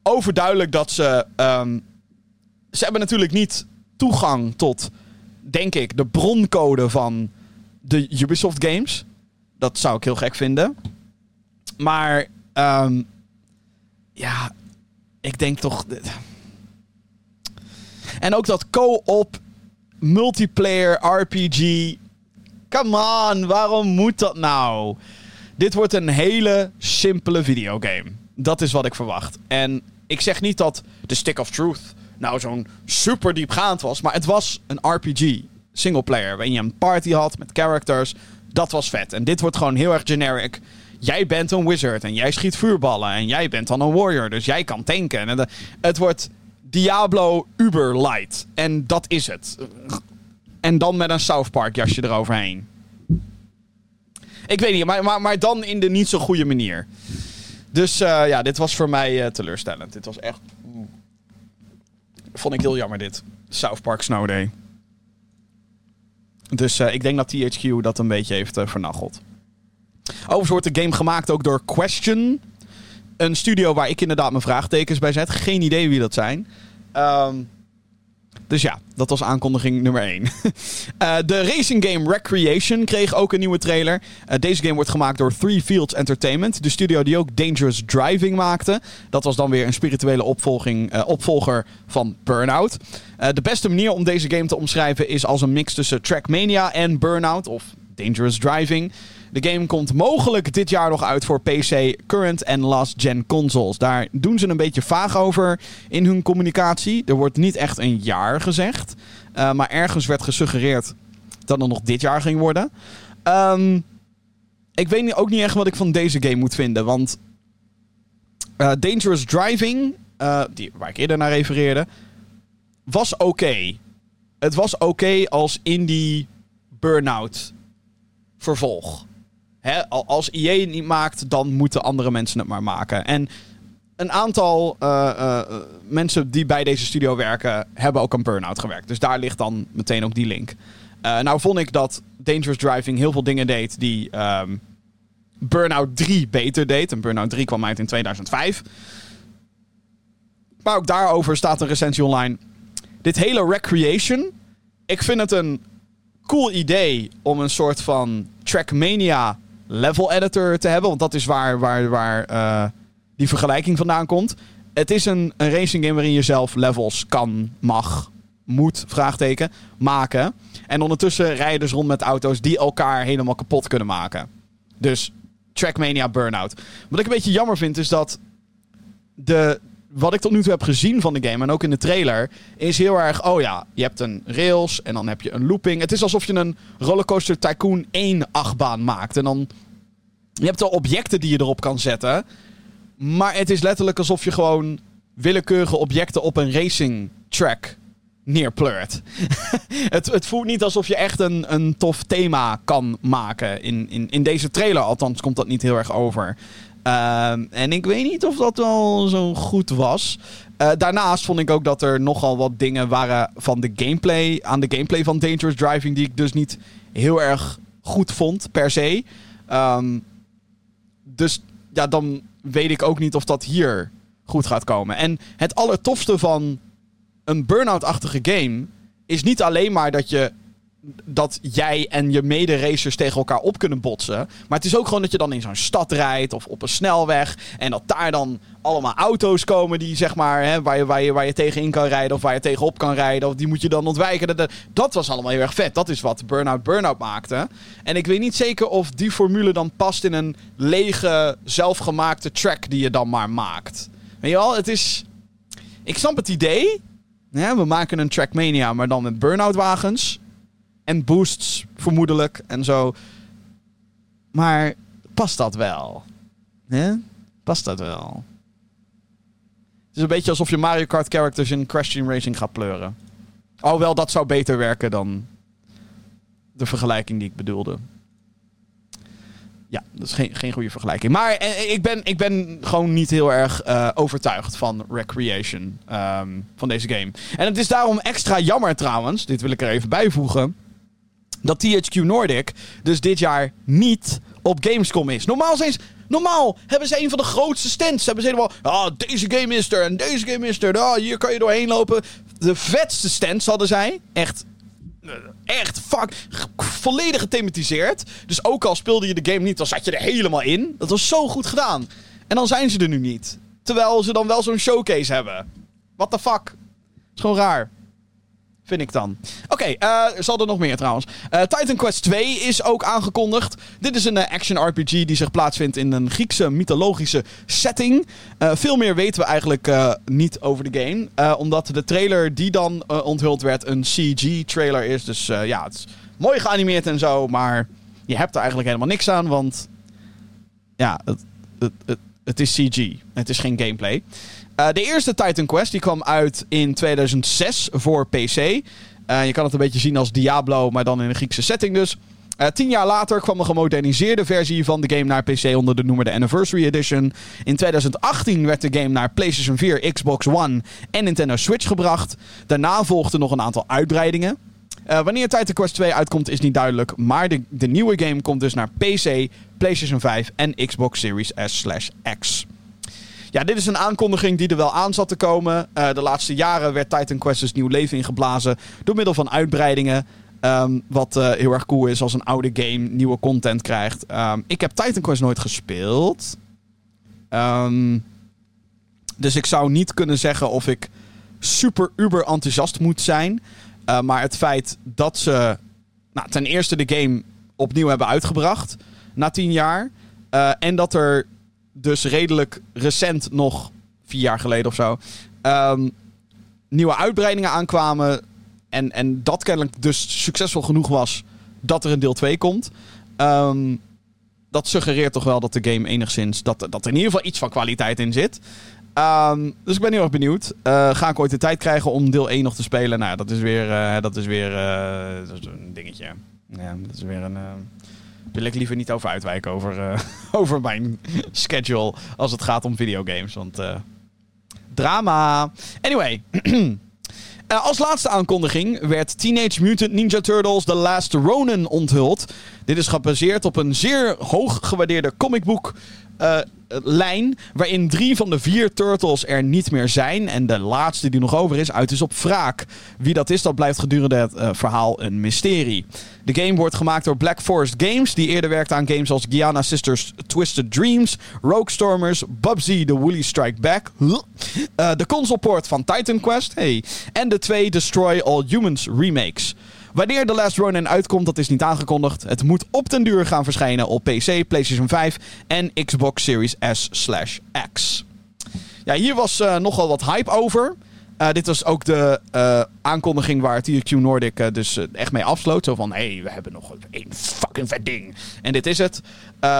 overduidelijk dat ze. ehm, ze hebben natuurlijk niet toegang tot, denk ik, de broncode van de Ubisoft games. Dat zou ik heel gek vinden. Maar, ehm, ja, ik denk toch. En ook dat co-op multiplayer RPG. Come on, waarom moet dat nou? Dit wordt een hele simpele videogame. Dat is wat ik verwacht. En ik zeg niet dat The Stick of Truth nou zo'n super diepgaand was. Maar het was een RPG. Singleplayer. Waarin je een party had met characters. Dat was vet. En dit wordt gewoon heel erg generic. Jij bent een wizard en jij schiet vuurballen. En jij bent dan een warrior. Dus jij kan tanken. En het wordt Diablo Uber Light. En dat is het. En dan met een South Park jasje eroverheen. Ik weet niet, maar, maar, dan in de niet zo goede manier. Dus eh, ja, dit was voor mij eh, teleurstellend. Dit was echt. Vond ik heel jammer, dit. South Park Snow Day. Dus eh, ik denk dat THQ dat een beetje heeft vernacheld. Overigens wordt de game gemaakt ook door Question. Een studio waar ik inderdaad mijn vraagtekens bij zet. Geen idee wie dat zijn. Ehm, Dus ja, dat was aankondiging nummer 1. uh, de racing game Recreation kreeg ook een nieuwe trailer. Uh, deze game wordt gemaakt door Three Fields Entertainment. De studio die ook Dangerous Driving maakte. Dat was dan weer een spirituele opvolging, uh, opvolger van Burnout. de beste manier om deze game te omschrijven is als een mix tussen Trackmania en Burnout. Of Dangerous Driving. De game komt mogelijk dit jaar nog uit voor PC, current en last gen consoles. Daar doen ze een beetje vaag over in hun communicatie. Er wordt niet echt een jaar gezegd. Uh, maar ergens werd gesuggereerd dat het nog dit jaar ging worden. Um, ik weet ook niet echt wat ik van deze game moet vinden. Want uh, Dangerous Driving, uh, die, waar ik eerder naar refereerde, was oké. Het was oké als indie burnout vervolg. Als IE het niet maakt, dan moeten andere mensen het maar maken. En een aantal uh, uh, mensen die bij deze studio werken, hebben ook aan Burnout gewerkt. Dus daar ligt dan meteen ook die link. Nou vond ik dat Dangerous Driving heel veel dingen deed die um, Burnout 3 beter deed. En Burnout 3 kwam uit in 2005. Maar ook daarover staat een recensie online. Dit hele Recreation, ik vind het een cool idee om een soort van Trackmania level editor te hebben. Want dat is waar, waar, waar uh, die vergelijking vandaan komt. Het is een, een racing game waarin je zelf levels kan, mag, moet, vraagteken, maken. En ondertussen rijden dus rond met auto's die elkaar helemaal kapot kunnen maken. Dus Trackmania Burnout. Wat ik een beetje jammer vind is dat de, wat ik tot nu toe heb gezien van de game en ook in de trailer, is heel erg, oh ja, je hebt een rails en dan heb je een looping. Het is alsof je een Rollercoaster Tycoon 1 achtbaan maakt. En dan, je hebt al objecten die je erop kan zetten, maar het is letterlijk alsof je gewoon willekeurige objecten op een racing track neerpleurt. het, het voelt niet alsof je echt een, een tof thema kan maken in, in, in deze trailer. Althans komt dat niet heel erg over. Uh, en ik weet niet of dat wel zo goed was. Uh, daarnaast vond ik ook dat er nogal wat dingen waren van de gameplay. Aan de gameplay van Dangerous Driving. Die ik dus niet heel erg goed vond, per se. Um, dus ja, dan weet ik ook niet of dat hier goed gaat komen. En het allertofste van een burn-out-achtige game is niet alleen maar dat je dat jij en je mede-racers tegen elkaar op kunnen botsen. Maar het is ook gewoon dat je dan in zo'n stad rijdt of op een snelweg. En dat daar dan allemaal auto's komen die zeg maar, hè, waar, je, waar, je, waar je tegenin kan rijden of waar je tegenop kan rijden. Of die moet je dan ontwijken. Dat, dat was allemaal heel erg vet. Dat is wat Burnout Burnout maakte. En ik weet niet zeker of die formule dan past in een lege, zelfgemaakte track die je dan maar maakt. Weet je wel, het is... Ik snap het idee. Ja, we maken een Trackmania, maar dan met burnout wagens. En boosts, vermoedelijk, en zo. Maar past dat wel? Hè? Past dat wel? Het is een beetje alsof je Mario Kart characters in Crash Team Racing gaat pleuren. Alhoewel, dat zou beter werken dan de vergelijking die ik bedoelde. Ja, dat is geen, geen goede vergelijking. Maar eh, ik, ben, ik ben gewoon niet heel erg uh, overtuigd van Recreation. Um, van deze game. En het is daarom extra jammer trouwens. Dit wil ik er even bijvoegen dat THQ Nordic dus dit jaar niet op Gamescom is. Normaal, zijn ze, normaal hebben ze een van de grootste stands. Hebben ze helemaal, ah, deze game is er en deze game is er. Ah, hier kan je doorheen lopen. De vetste stands hadden zij. Echt echt fuck, volledig gethematiseerd. Dus ook al speelde je de game niet, dan zat je er helemaal in. Dat was zo goed gedaan. En dan zijn ze er nu niet. Terwijl ze dan wel zo'n showcase hebben. What the fuck? Is gewoon raar. Vind ik dan. Oké, okay, uh, zal er nog meer trouwens. Uh, Titan Quest 2 is ook aangekondigd. Dit is een uh, action RPG die zich plaatsvindt in een Griekse mythologische setting. veel meer weten we eigenlijk niet over de game. omdat de trailer die dan onthuld werd een CG-trailer is. Dus ja, het is mooi geanimeerd en zo. Maar je hebt er eigenlijk helemaal niks aan. Want ja, het, het, het is CG. Het is geen gameplay. Uh, de eerste Titan Quest die kwam uit in 2006 voor PC. Uh, je kan het een beetje zien als Diablo, maar dan in een Griekse setting dus. Uh, tien jaar later kwam een gemoderniseerde versie van de game naar PC onder de noemer de Anniversary Edition. In 2018 werd de game naar PlayStation 4, Xbox One en Nintendo Switch gebracht. Daarna volgden nog een aantal uitbreidingen. Wanneer Titan Quest 2 uitkomt is niet duidelijk, maar de, de nieuwe game komt dus naar PC, PlayStation 5 en Xbox Series S/X. Ja, dit is een aankondiging die er wel aan zat te komen. Eh, de laatste jaren werd Titan Quest dus nieuw leven ingeblazen door middel van uitbreidingen. Ehm, wat eh, heel erg cool is als een oude game nieuwe content krijgt. Ehm, ik heb Titan Quest nooit gespeeld. Ehm, dus ik zou niet kunnen zeggen of ik super uber enthousiast moet zijn. Uh, maar het feit dat ze nou, ten eerste de game opnieuw hebben uitgebracht na tien jaar. En dat er dus redelijk recent nog, vier jaar geleden of zo, um, nieuwe uitbreidingen aankwamen. En, en dat kennelijk dus succesvol genoeg was dat er een deel 2 komt. Um, dat suggereert toch wel dat de game enigszins. Dat, dat er in ieder geval iets van kwaliteit in zit. Um, dus ik ben heel erg benieuwd. Uh, ga ik ooit de tijd krijgen om deel 1 nog te spelen? Nou, dat is weer, uh, dat is weer is een dingetje. Ja, dat is weer een. Wil ik liever niet over uitwijken over, over mijn schedule als het gaat om videogames. Want drama. Anyway. Uh, als laatste aankondiging werd Teenage Mutant Ninja Turtles The Last Ronin onthuld. Dit is gebaseerd op een zeer hoog gewaardeerde comicboek uh, lijn. Waarin drie van de vier turtles er niet meer zijn. En de laatste die nog over is, uit is op wraak. Wie dat is, dat blijft gedurende het uh, verhaal een mysterie. De game wordt gemaakt door Black Forest Games. Die eerder werkte aan games als Giana Sisters Twisted Dreams. Rogue Stormers. Bubsy The Woolly Strike Back. Uh, de consoleport van Titan Quest. Hey. En de twee Destroy All Humans remakes. Wanneer The Last Ronin uitkomt, dat is niet aangekondigd. Het moet op den duur gaan verschijnen op PC, PlayStation 5 en Xbox Series S/X. Ja, hier was uh, nogal wat hype over. Uh, dit was ook de uh, aankondiging waar THQ Nordic dus echt mee afsloot. Zo van, hé, hey, we hebben nog een fucking vet ding. En dit is het.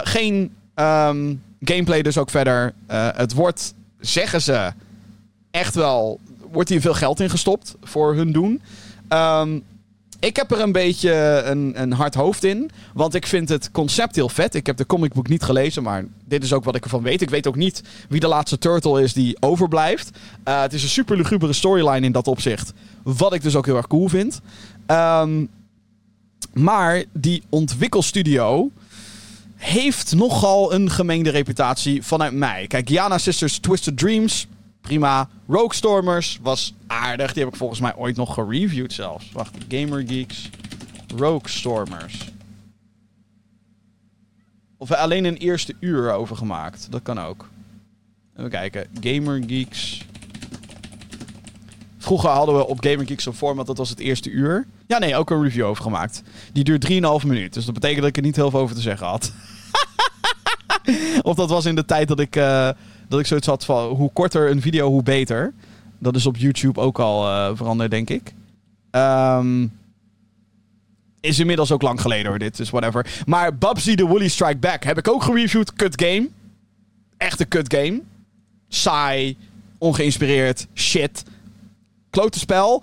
geen um, gameplay dus ook verder. het wordt, zeggen ze, echt wel... Wordt hier veel geld in gestopt voor hun doen. Um, ik heb er een beetje een, een hard hoofd in. Want ik vind het concept heel vet. Ik heb de comicboek niet gelezen, maar dit is ook wat ik ervan weet. Ik weet ook niet wie de laatste turtle is die overblijft. Uh, het is een super lugubere storyline in dat opzicht. Wat ik dus ook heel erg cool vind. Um, maar die ontwikkelstudio heeft nogal een gemengde reputatie vanuit mij. Kijk, Giana Sisters Twisted Dreams prima. Rogue Stormers was aardig. Die heb ik volgens mij ooit nog gereviewd zelfs. Wacht, Gamer Geeks. Rogue Stormers. Of we alleen een eerste uur over gemaakt. Dat kan ook. Even kijken. Gamer Geeks. Vroeger hadden we op Gamer Geeks een format, dat was het eerste uur. Ja, nee, ook een review over gemaakt. Die duurt 3,5 minuten. Dus dat betekent dat ik er niet heel veel over te zeggen had. of dat was in de tijd dat ik... Uh, dat ik zoiets had van hoe korter een video, hoe beter. Dat is op YouTube ook al uh, veranderd, denk ik. Um, is inmiddels ook lang geleden hoor, dit. Dus whatever. Maar Bubsy the Woolly Strike Back heb ik ook gereviewd. Kut game. Echte kut game. Saai. Ongeïnspireerd. Shit. Klote spel.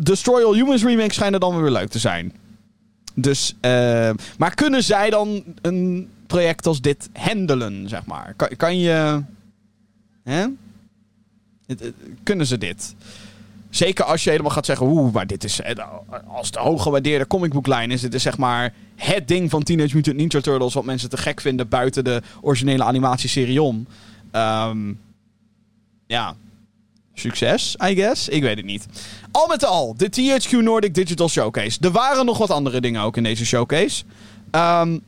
Destroy All Humans remake schijnt er dan weer leuk te zijn. Dus, uh, maar kunnen zij dan een project als dit handelen, zeg maar? Kan, kan je... Hè? Kunnen ze dit? Zeker als je helemaal gaat zeggen, oeh, maar dit is, als de hooggewaardeerde comicboeklijn is, dit is zeg maar het ding van Teenage Mutant Ninja Turtles wat mensen te gek vinden buiten de originele animatieserie om. Um, ja, succes, I guess. Ik weet het niet. Al met al, de THQ Nordic Digital Showcase. Er waren nog wat andere dingen ook in deze showcase. Um,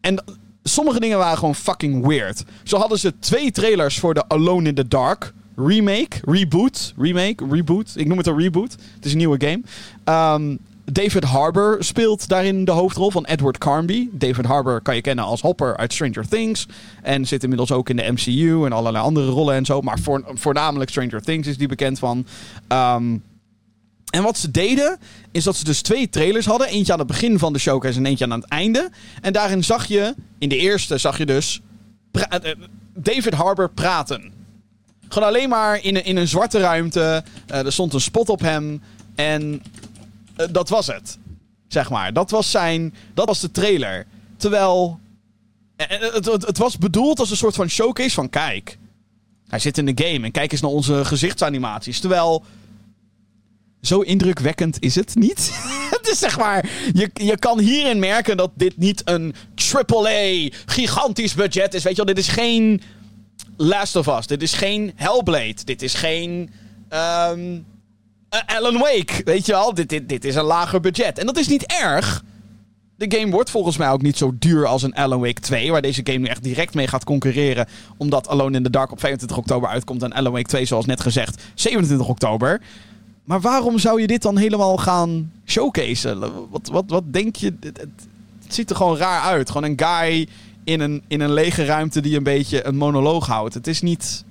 en sommige dingen waren gewoon fucking weird. Zo hadden ze twee trailers voor de Alone in the Dark remake, reboot, remake, reboot. Ik noem het een reboot. Het is een nieuwe game. Um, David Harbour speelt daarin de hoofdrol van Edward Carnby. David Harbour kan je kennen als Hopper uit Stranger Things. En zit inmiddels ook in de MCU en allerlei andere rollen en zo. Maar voor, voornamelijk Stranger Things is die bekend van. Um, en wat ze deden, is dat ze dus twee trailers hadden. Eentje aan het begin van de showcase en eentje aan het einde. En daarin zag je, in de eerste zag je dus eh, David Harbour praten. Gewoon alleen maar in een, in een zwarte ruimte. Uh, er stond een spot op hem. En uh, dat was het. Zeg maar. Dat was zijn. Dat was de trailer. Terwijl. Het, het was bedoeld als een soort van showcase van kijk. Hij zit in de game en kijk eens naar onze gezichtsanimaties. Terwijl zo indrukwekkend is het niet. het is zeg maar. Je, je kan hierin merken dat dit niet een AAA gigantisch budget is. Weet je wel, dit is geen Last of Us. Dit is geen Hellblade. Dit is geen ehm, eh, Alan Wake. Weet je wel? Dit, dit, dit is een lager budget. En dat is niet erg. De game wordt volgens mij ook niet zo duur als een Alan Wake 2, waar deze game nu echt direct mee gaat concurreren, omdat Alone in the Dark op 25 oktober uitkomt en Alan Wake 2, zoals net gezegd, 27 oktober. Maar waarom zou je dit dan helemaal gaan showcaseen? Wat, wat, wat denk je? Het, ziet er gewoon raar uit. Gewoon een guy in een, in een lege ruimte die een beetje een monoloog houdt. Het is niet...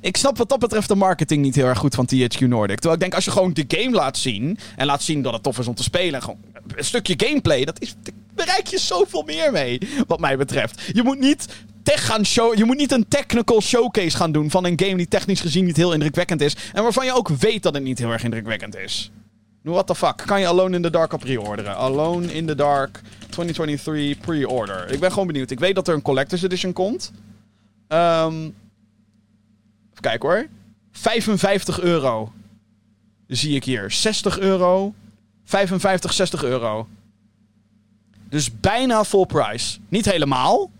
Ik snap wat dat betreft de marketing niet heel erg goed van THQ Nordic. Terwijl ik denk, als je gewoon de game laat zien... en laat zien dat het tof is om te spelen... gewoon een stukje gameplay, dat is, bereik je zoveel meer mee, wat mij betreft. Je moet niet tech gaan show. Je moet niet een technical showcase gaan doen van een game die technisch gezien niet heel indrukwekkend is. En waarvan je ook weet dat het niet heel erg indrukwekkend is. Nu, what the fuck? Kan je Alone in the Dark al pre-orderen? Alone in the Dark 2023 pre-order. Ik ben gewoon benieuwd. Ik weet dat er een Collector's Edition komt. Um, even kijken hoor. 55 euro. Zie ik hier. 60 euro. 55, 60 euro. Dus bijna full price. Niet helemaal.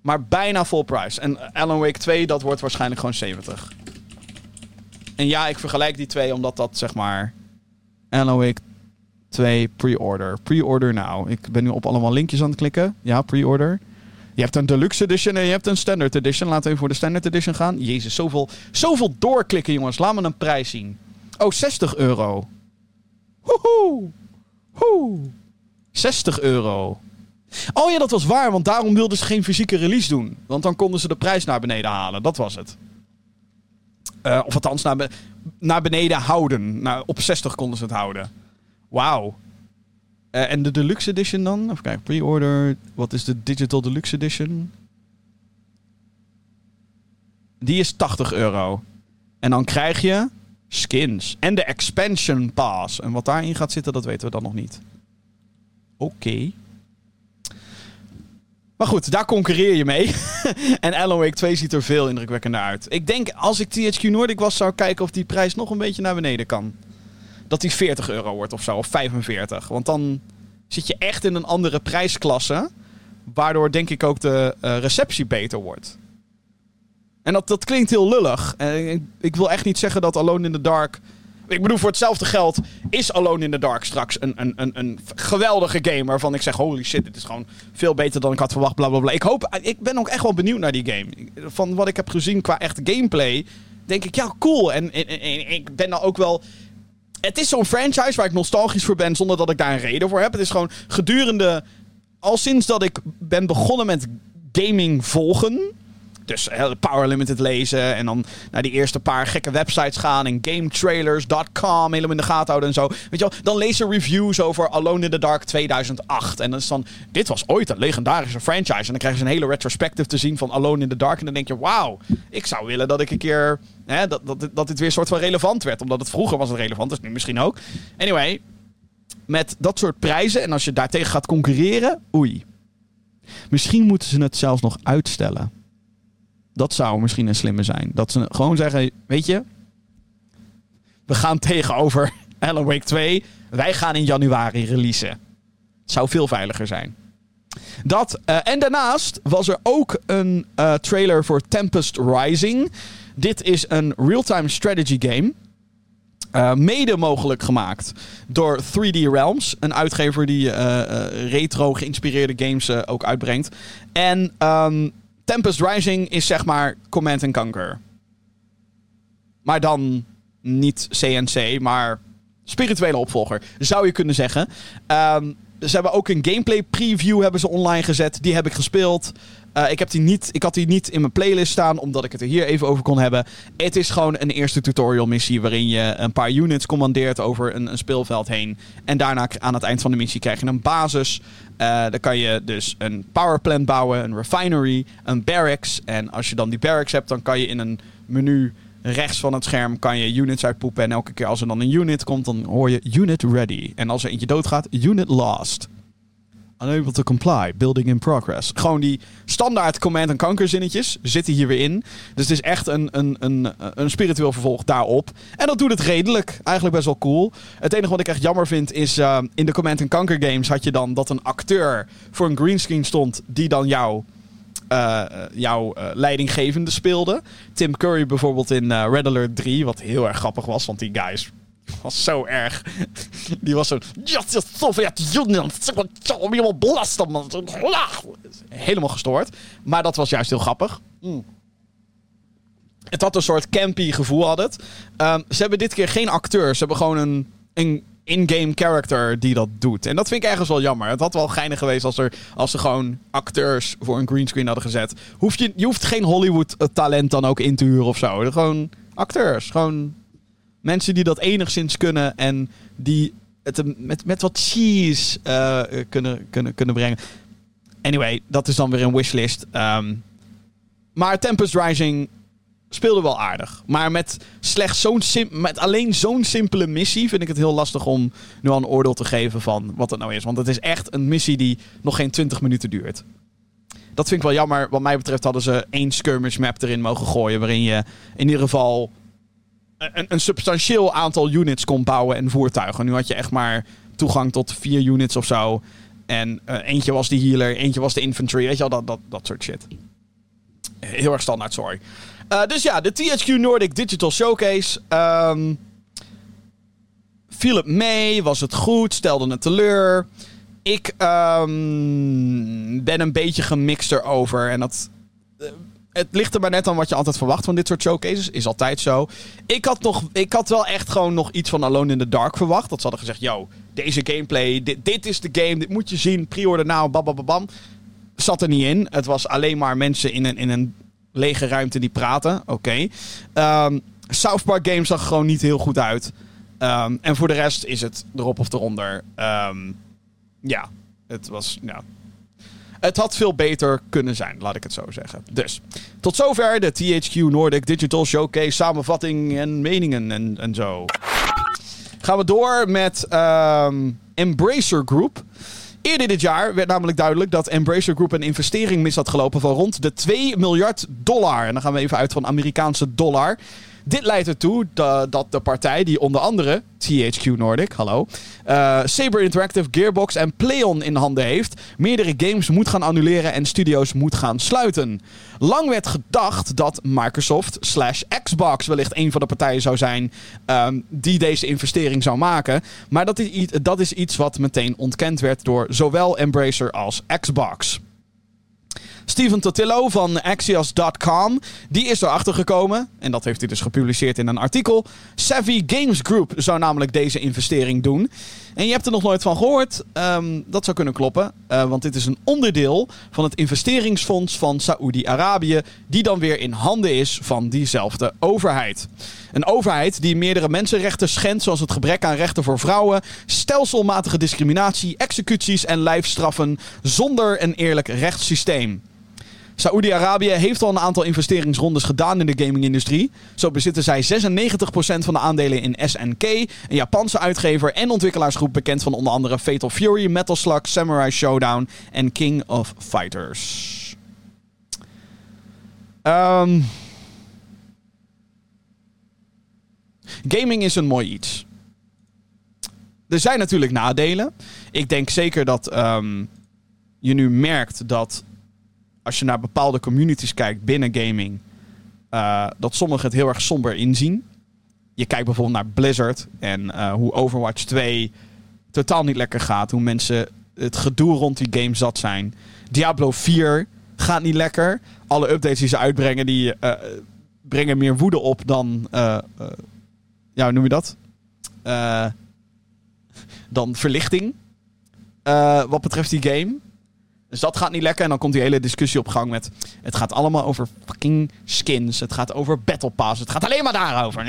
Maar bijna full price. En Alan Wake 2, dat wordt waarschijnlijk gewoon 70. En ja, ik vergelijk die twee omdat dat zeg maar. Alan Wake 2 pre-order. Pre-order nou. Ik ben nu op allemaal linkjes aan het klikken. Ja, pre-order. Je hebt een deluxe edition en je hebt een standard edition. Laten we even voor de standard edition gaan. Jezus, zoveel, zoveel doorklikken, jongens. Laat me een prijs zien. Oh, 60 euro. Woehoe. Woe. 60 euro. Oh ja, dat was waar, want daarom wilden ze geen fysieke release doen. Want dan konden ze de prijs naar beneden halen. Dat was het. Uh, of althans, naar, naar beneden houden. Nou, op 60 konden ze het houden. Wauw. Uh, en de Deluxe Edition dan? Even kijken, pre-order. Wat is de Digital Deluxe Edition? Die is 80 euro. En dan krijg je skins. En de Expansion Pass. En wat daarin gaat zitten, dat weten we dan nog niet. Oké. Maar goed, daar concurreer je mee. en Alan Wake 2 ziet er veel indrukwekkender uit. Ik denk, als ik THQ Nordic was, zou ik kijken of die prijs nog een beetje naar beneden kan. Dat die 40 euro wordt of zo, of 45. Want dan zit je echt in een andere prijsklasse. Waardoor denk ik ook de uh, receptie beter wordt. En dat, dat klinkt heel lullig. En ik, ik wil echt niet zeggen dat Alone in the Dark ik bedoel, voor hetzelfde geld is Alone in the Dark straks een, een, een, een geweldige game. Waarvan ik zeg: holy shit, dit is gewoon veel beter dan ik had verwacht. Bla Ik hoop, ik ben ook echt wel benieuwd naar die game. Van wat ik heb gezien qua echt gameplay, denk ik: ja, cool. En, en, en ik ben dan ook wel. Het is zo'n franchise waar ik nostalgisch voor ben, zonder dat ik daar een reden voor heb. Het is gewoon gedurende. Al sinds dat ik ben begonnen met gaming volgen dus Power Limited lezen en dan naar die eerste paar gekke websites gaan en gametrailers.com helemaal in de gaten houden en zo. Weet je wel, dan je reviews over Alone in the Dark 2008. En dan is dan, dit was ooit een legendarische franchise. En dan krijg je een hele retrospective te zien van Alone in the Dark. En dan denk je, wauw, ik zou willen dat ik een keer, hè, dat, dat, dat dit weer soort van relevant werd. Omdat het vroeger was het relevant, dus nu misschien ook. Anyway, met dat soort prijzen en als je daartegen gaat concurreren, oei. Misschien moeten ze het zelfs nog uitstellen. Dat zou misschien een slimme zijn. Dat ze gewoon zeggen, weet je, we gaan tegenover Alan Wake 2. Wij gaan in januari releasen. Zou veel veiliger zijn. Dat, uh, en daarnaast was er ook een uh, trailer voor Tempest Rising. Dit is een real-time strategy game. Uh, mede mogelijk gemaakt door 3D Realms. Een uitgever die retro geïnspireerde games ook uitbrengt. En um, Tempest Rising is zeg maar Command Conquer. Maar dan niet CNC, maar spirituele opvolger, zou je kunnen zeggen. Um, ze hebben ook een gameplay preview hebben ze online gezet. Die heb ik gespeeld. Uh, ik, heb die niet, ik had die niet in mijn playlist staan, omdat ik het er hier even over kon hebben. Het is gewoon een eerste tutorial missie waarin je een paar units commandeert over een, een speelveld heen. En daarna aan het eind van de missie krijg je een basis. Uh, dan kan je dus een powerplant bouwen, een refinery, een barracks. En als je dan die barracks hebt, dan kan je in een menu rechts van het scherm kan je units uitpoepen. En elke keer als er dan een unit komt, dan hoor je unit ready. En als er eentje doodgaat, unit lost. Unable to comply. Building in progress. Gewoon die standaard command- en kanker zinnetjes zitten hier weer in. Dus het is echt een, een, een, een spiritueel vervolg daarop. En dat doet het redelijk. Eigenlijk best wel cool. Het enige wat ik echt jammer vind is... Uh, in de command- en kanker games had je dan dat een acteur voor een greenscreen stond... die dan jou eh, jouw eh, leidinggevende speelde. Tim Curry bijvoorbeeld in eh, Red Alert 3, wat heel erg grappig was, want die guy is- was zo erg. Die was zo. Sovjet-Unie, helemaal belasten. Helemaal gestoord. Maar dat was juist heel grappig. Mm. Het had een soort campy gevoel, had het. Ehm, ze hebben dit keer geen acteurs. Ze hebben gewoon een, een in-game character die dat doet. En dat vind ik ergens wel jammer. Het had wel geinig geweest als, er, als ze gewoon acteurs voor een greenscreen hadden gezet. Hoef je, je hoeft geen Hollywood-talent dan ook in te huren of zo. Gewoon acteurs. Gewoon mensen die dat enigszins kunnen en die het met, met wat cheese eh, kunnen, kunnen, kunnen brengen. Anyway, dat is dan weer een wishlist. Ehm, maar Tempest Rising speelde wel aardig. Maar met slechts zo'n met alleen zo'n simpele missie vind ik het heel lastig om nu al een oordeel te geven van wat het nou is. Want het is echt een missie die nog geen 20 minuten duurt. Dat vind ik wel jammer. Wat mij betreft hadden ze één skirmish map erin mogen gooien. Waarin je in ieder geval een, een substantieel aantal units kon bouwen en voertuigen. Nu had je echt maar toegang tot vier units of zo. En eh, eentje was de healer, eentje was de infantry. Weet je wel, dat, dat, dat soort shit. Heel erg standaard, sorry. Eh, dus ja, de THQ Nordic Digital Showcase. ehm viel het mee? Was het goed? Stelde het teleur? Ik ehm, ben een beetje gemixt erover. En dat... eh, het ligt er maar net aan wat je altijd verwacht van dit soort showcases. Is altijd zo. Ik had, nog, ik had wel echt gewoon nog iets van Alone in the Dark verwacht. Dat ze hadden gezegd, yo, deze gameplay, dit, is de game, dit moet je zien. Pre-order nou, babababam. Zat er niet in. Het was alleen maar mensen in een, in een lege ruimte die praten. Oké. Ehm, South Park Games zag gewoon niet heel goed uit. Ehm, en voor de rest is het erop of eronder. Ehm, ja, het was... Ja. Het had veel beter kunnen zijn, laat ik het zo zeggen. Dus, tot zover de THQ Nordic Digital Showcase samenvatting en meningen en, en zo. Gaan we door met ehm, Embracer Group. Eerder dit jaar werd namelijk duidelijk dat Embracer Group een investering mis had gelopen van rond de 2 miljard dollar. En dan gaan we even uit van Amerikaanse dollar. Dit leidt ertoe da- dat de partij, die onder andere THQ Nordic, hallo, eh, Saber Interactive, Gearbox en Playon in handen heeft, meerdere games moet gaan annuleren en studio's moet gaan sluiten. Lang werd gedacht dat Microsoft slash Xbox wellicht een van de partijen zou zijn ehm, die deze investering zou maken. Maar dat is, dat is iets wat meteen ontkend werd door zowel Embracer als Xbox. Steven Totillo van Axios.com, die is erachter gekomen. En dat heeft hij dus gepubliceerd in een artikel. Savvy Games Group zou namelijk deze investering doen. En je hebt er nog nooit van gehoord. Ehm, dat zou kunnen kloppen. eh, want dit is een onderdeel van het investeringsfonds van Saoedi-Arabië. Die dan weer in handen is van diezelfde overheid. Een overheid die meerdere mensenrechten schendt. Zoals het gebrek aan rechten voor vrouwen. Stelselmatige discriminatie, executies en lijfstraffen. Zonder een eerlijk rechtssysteem. Saoedi-Arabië heeft al een aantal investeringsrondes gedaan in de gaming-industrie. Zo bezitten zij 96% van de aandelen in SNK, een Japanse uitgever en ontwikkelaarsgroep bekend van onder andere Fatal Fury, Metal Slug, Samurai Showdown en King of Fighters. Ehm, gaming is een mooi iets. Er zijn natuurlijk nadelen. Ik denk zeker dat ehm, je nu merkt dat als je naar bepaalde communities kijkt binnen gaming, eh, dat sommigen het heel erg somber inzien. Je kijkt bijvoorbeeld naar Blizzard en eh, hoe Overwatch 2 totaal niet lekker gaat. Hoe mensen het gedoe rond die game zat zijn. Diablo 4 gaat niet lekker. Alle updates die ze uitbrengen, die eh, brengen meer woede op dan... ja, hoe noem je dat? Dan verlichting. wat betreft die game. Dus dat gaat niet lekker. En dan komt die hele discussie op gang met... Het gaat allemaal over fucking skins. Het gaat over battle pass. Het gaat alleen maar daarover.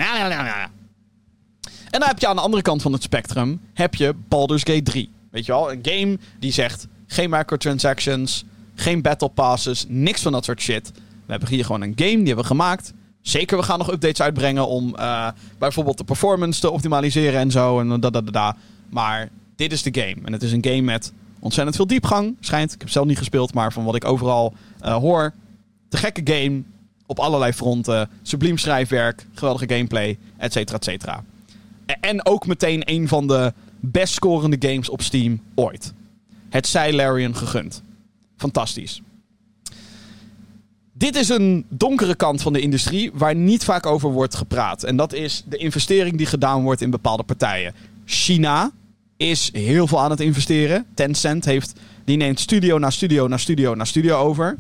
En dan heb je aan de andere kant van het spectrum... heb je Baldur's Gate 3. Weet je wel? Een game die zegt... Geen microtransactions. Geen battle passes. Niks van dat soort shit. We hebben hier gewoon een game. Die hebben we gemaakt. Zeker, we gaan nog updates uitbrengen... om eh, bijvoorbeeld de performance te optimaliseren en zo. En da, da, da. Maar dit is de game. En het is een game met ontzettend veel diepgang. Schijnt. Ik heb zelf niet gespeeld, maar van wat ik overal eh, hoor. De gekke game. Op allerlei fronten. Subliem schrijfwerk. Geweldige gameplay. Et cetera, et cetera. E- En ook meteen een van de best scorende games op Steam ooit. Het zij Larian gegund. Fantastisch. Dit is een donkere kant van de industrie waar niet vaak over wordt gepraat. En dat is de investering die gedaan wordt in bepaalde partijen. China is heel veel aan het investeren. Tencent heeft, die neemt studio na studio na studio na studio over.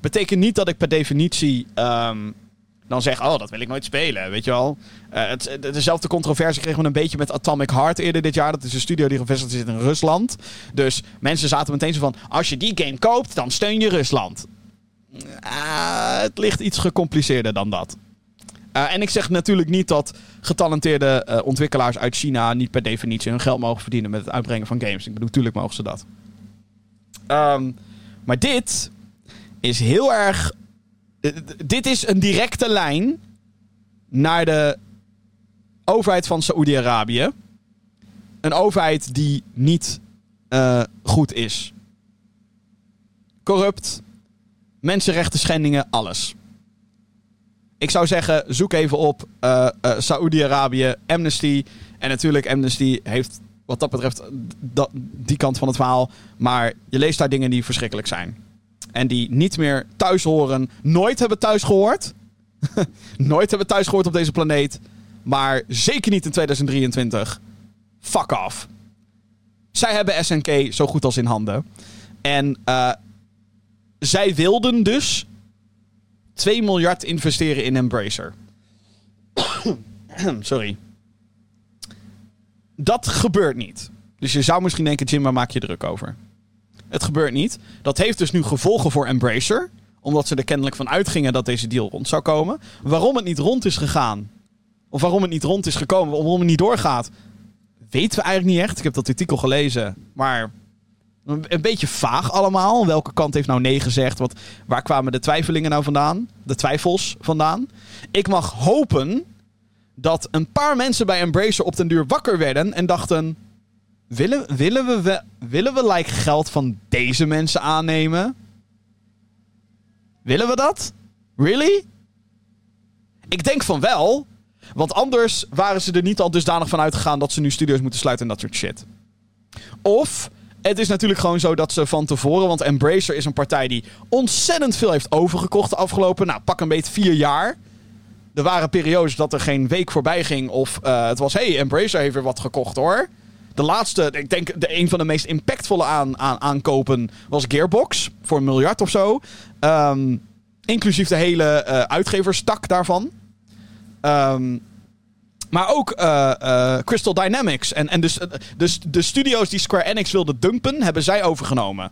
Betekent niet dat ik per definitie ehm, dan zeg, oh, dat wil ik nooit spelen, weet je wel. Uh, het, dezelfde controversie kregen we een beetje met Atomic Heart eerder dit jaar. Dat is een studio die gevestigd is in Rusland. Dus mensen zaten meteen zo van, als je die game koopt, dan steun je Rusland. Uh, het ligt iets gecompliceerder dan dat. Uh, en ik zeg natuurlijk niet dat getalenteerde uh, ontwikkelaars uit China niet per definitie hun geld mogen verdienen met het uitbrengen van games. Ik bedoel, natuurlijk mogen ze dat. Um, maar dit is heel erg. dit is een directe lijn naar de overheid van Saoedi-Arabië. Een overheid die niet goed is. Corrupt, mensenrechten schendingen, alles. Ik zou zeggen, zoek even op uh, uh, Saoedi-Arabië, Amnesty. En natuurlijk, Amnesty heeft wat dat betreft dat, die kant van het verhaal. Maar je leest daar dingen die verschrikkelijk zijn. En die niet meer thuis horen. Nooit hebben thuis gehoord. nooit hebben thuis gehoord op deze planeet. Maar zeker niet in 2023. Fuck off. Zij hebben SNK zo goed als in handen. En zij wilden dus 2 miljard investeren in Embracer. Sorry. Dat gebeurt niet. Dus je zou misschien denken, Jim, waar maak je druk over? Het gebeurt niet. Dat heeft dus nu gevolgen voor Embracer. Omdat ze er kennelijk van uitgingen dat deze deal rond zou komen. Waarom het niet rond is gegaan. Of waarom het niet rond is gekomen. Waarom het niet doorgaat. Weten we eigenlijk niet echt. Ik heb dat artikel gelezen. Maar een beetje vaag allemaal. Welke kant heeft nou nee gezegd? Wat, waar kwamen de twijfelingen nou vandaan? De twijfels vandaan? Ik mag hopen dat een paar mensen bij Embracer op den duur wakker werden en dachten... Willen, willen we, willen we like, geld van deze mensen aannemen? Willen we dat? Really? Ik denk van wel. Want anders waren ze er niet al dusdanig van uitgegaan dat ze nu studios moeten sluiten en dat soort shit. Of het is natuurlijk gewoon zo dat ze van tevoren... Want Embracer is een partij die ontzettend veel heeft overgekocht de afgelopen... Nou, pak een beetje vier jaar. Er waren periodes dat er geen week voorbij ging of uh, het was... hey, Embracer heeft weer wat gekocht hoor. De laatste, ik denk de, een van de meest impactvolle aan, aan, aankopen was Gearbox. Voor een miljard of zo. Um, inclusief de hele uh, uitgeverstak daarvan. Um, maar ook uh, uh, Crystal Dynamics. En, en dus, dus de studio's die Square Enix wilde dumpen, hebben zij overgenomen.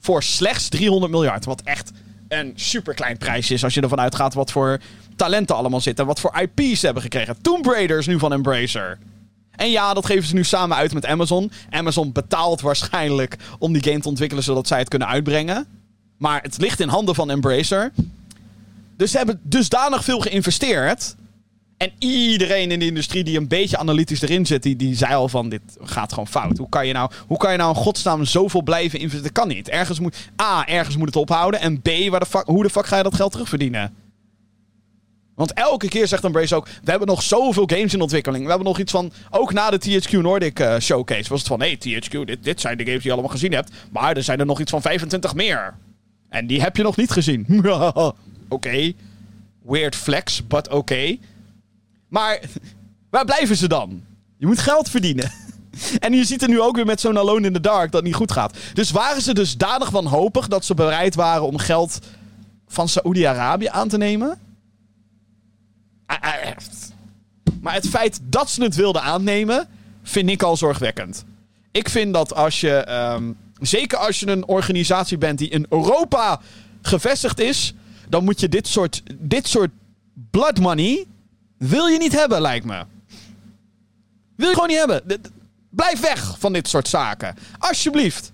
Voor slechts 300 miljard. Wat echt een super klein prijsje is als je ervan uitgaat wat voor talenten allemaal zitten. Wat voor IP's ze hebben gekregen. Tomb Raider is nu van Embracer. En ja, dat geven ze nu samen uit met Amazon. Amazon betaalt waarschijnlijk om die game te ontwikkelen zodat zij het kunnen uitbrengen. Maar het ligt in handen van Embracer. Dus ze hebben dusdanig veel geïnvesteerd. En iedereen in de industrie die een beetje analytisch erin zit, die, die zei al van dit gaat gewoon fout. Hoe kan je nou, hoe kan je nou in godsnaam zoveel blijven investeren? Dat kan niet. Ergens moet, A, ergens moet het ophouden. En B, waar de fuck, hoe de fuck ga je dat geld terugverdienen? Want elke keer zegt Embrace ook: We hebben nog zoveel games in ontwikkeling. We hebben nog iets van. Ook na de THQ Nordic uh, showcase was het van: Hey, THQ, dit, dit zijn de games die je allemaal gezien hebt. Maar er zijn er nog iets van 25 meer. En die heb je nog niet gezien. oké. Weird flex, but oké. Okay. Maar waar blijven ze dan? Je moet geld verdienen. En je ziet er nu ook weer met zo'n Alone in the Dark dat het niet goed gaat. Dus waren ze dus danig wanhopig dat ze bereid waren om geld van Saoedi-Arabië aan te nemen? Maar het feit dat ze het wilden aannemen, vind ik al zorgwekkend. Ik vind dat als je, um, zeker als je een organisatie bent die in Europa gevestigd is, dan moet je dit soort, dit soort blood money wil je niet hebben, lijkt me. Wil je gewoon niet hebben. Blijf weg van dit soort zaken. Alsjeblieft.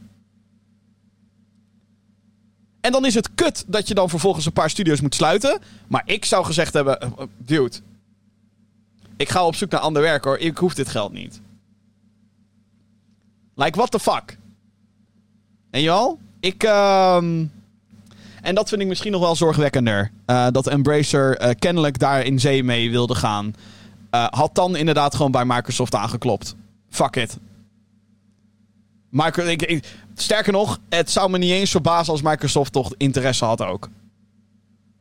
En dan is het kut dat je dan vervolgens een paar studio's moet sluiten. Maar ik zou gezegd hebben: uh, dude, ik ga op zoek naar ander werk hoor. Ik hoef dit geld niet. Like, what the fuck? En joh, ik. Uh, en dat vind ik misschien nog wel zorgwekkender. Uh, dat Embracer uh, kennelijk daar in zee mee wilde gaan. Uh, had dan inderdaad gewoon bij Microsoft aangeklopt. Fuck it. Micro sterker nog, het zou me niet eens verbazen als Microsoft toch interesse had ook.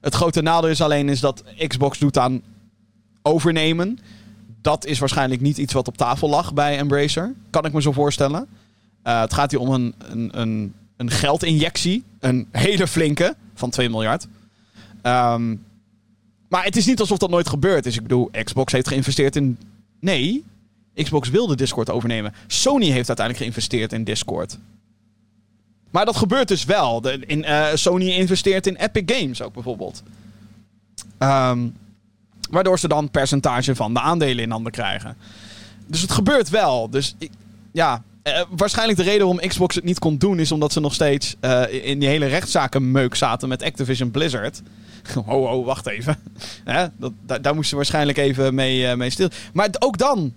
Het grote nadeel is alleen is dat Xbox doet aan overnemen. Dat is waarschijnlijk niet iets wat op tafel lag bij Embracer. Kan ik me zo voorstellen. Het gaat hier om een, een, een, een geldinjectie. Een hele flinke van 2 miljard. Um, maar het is niet alsof dat nooit gebeurd is. Ik bedoel, Xbox heeft geïnvesteerd in. Nee, Xbox wilde Discord overnemen. Sony heeft uiteindelijk geïnvesteerd in Discord. Maar dat gebeurt dus wel. In, uh, Sony investeert in Epic Games ook bijvoorbeeld. Um, waardoor ze dan percentage van de aandelen in handen krijgen. Dus het gebeurt wel. Dus ik, ja, uh, waarschijnlijk de reden waarom Xbox het niet kon doen... is omdat ze nog steeds uh, in die hele rechtszaken meuk zaten met Activision Blizzard. ho, ho, wacht even. Hè? Dat, daar, moesten ze waarschijnlijk even mee, uh, mee stil. Maar ook dan,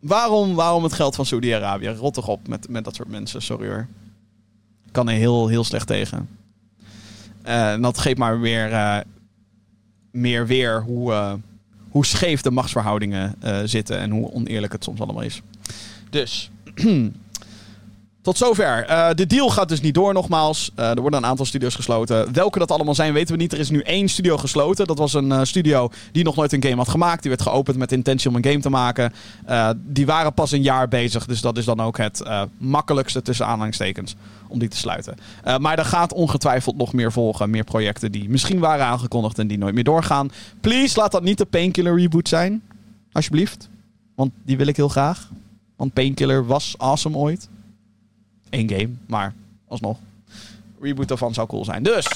waarom, waarom het geld van Saudi-Arabië? Rot toch op met, met dat soort mensen, sorry hoor. Kan er heel, heel slecht tegen. Uh, dat geeft maar weer, meer weer hoe, hoe scheef de machtsverhoudingen zitten en hoe oneerlijk het soms allemaal is. Dus, Tot zover. Uh, de deal gaat dus niet door, nogmaals. Uh, er worden een aantal studio's gesloten. Welke dat allemaal zijn, weten we niet. Er is nu één studio gesloten. Dat was een uh, studio die nog nooit een game had gemaakt. Die werd geopend met intentie om een game te maken. die waren pas een jaar bezig. Dus dat is dan ook het makkelijkste tussen aanhalingstekens om die te sluiten. maar er gaat ongetwijfeld nog meer volgen. Meer projecten die misschien waren aangekondigd en die nooit meer doorgaan. Please, laat dat niet de Painkiller reboot zijn. Alsjeblieft. Want die wil ik heel graag. Want Painkiller was awesome ooit één game, maar alsnog. Reboot daarvan zou cool zijn. Dus,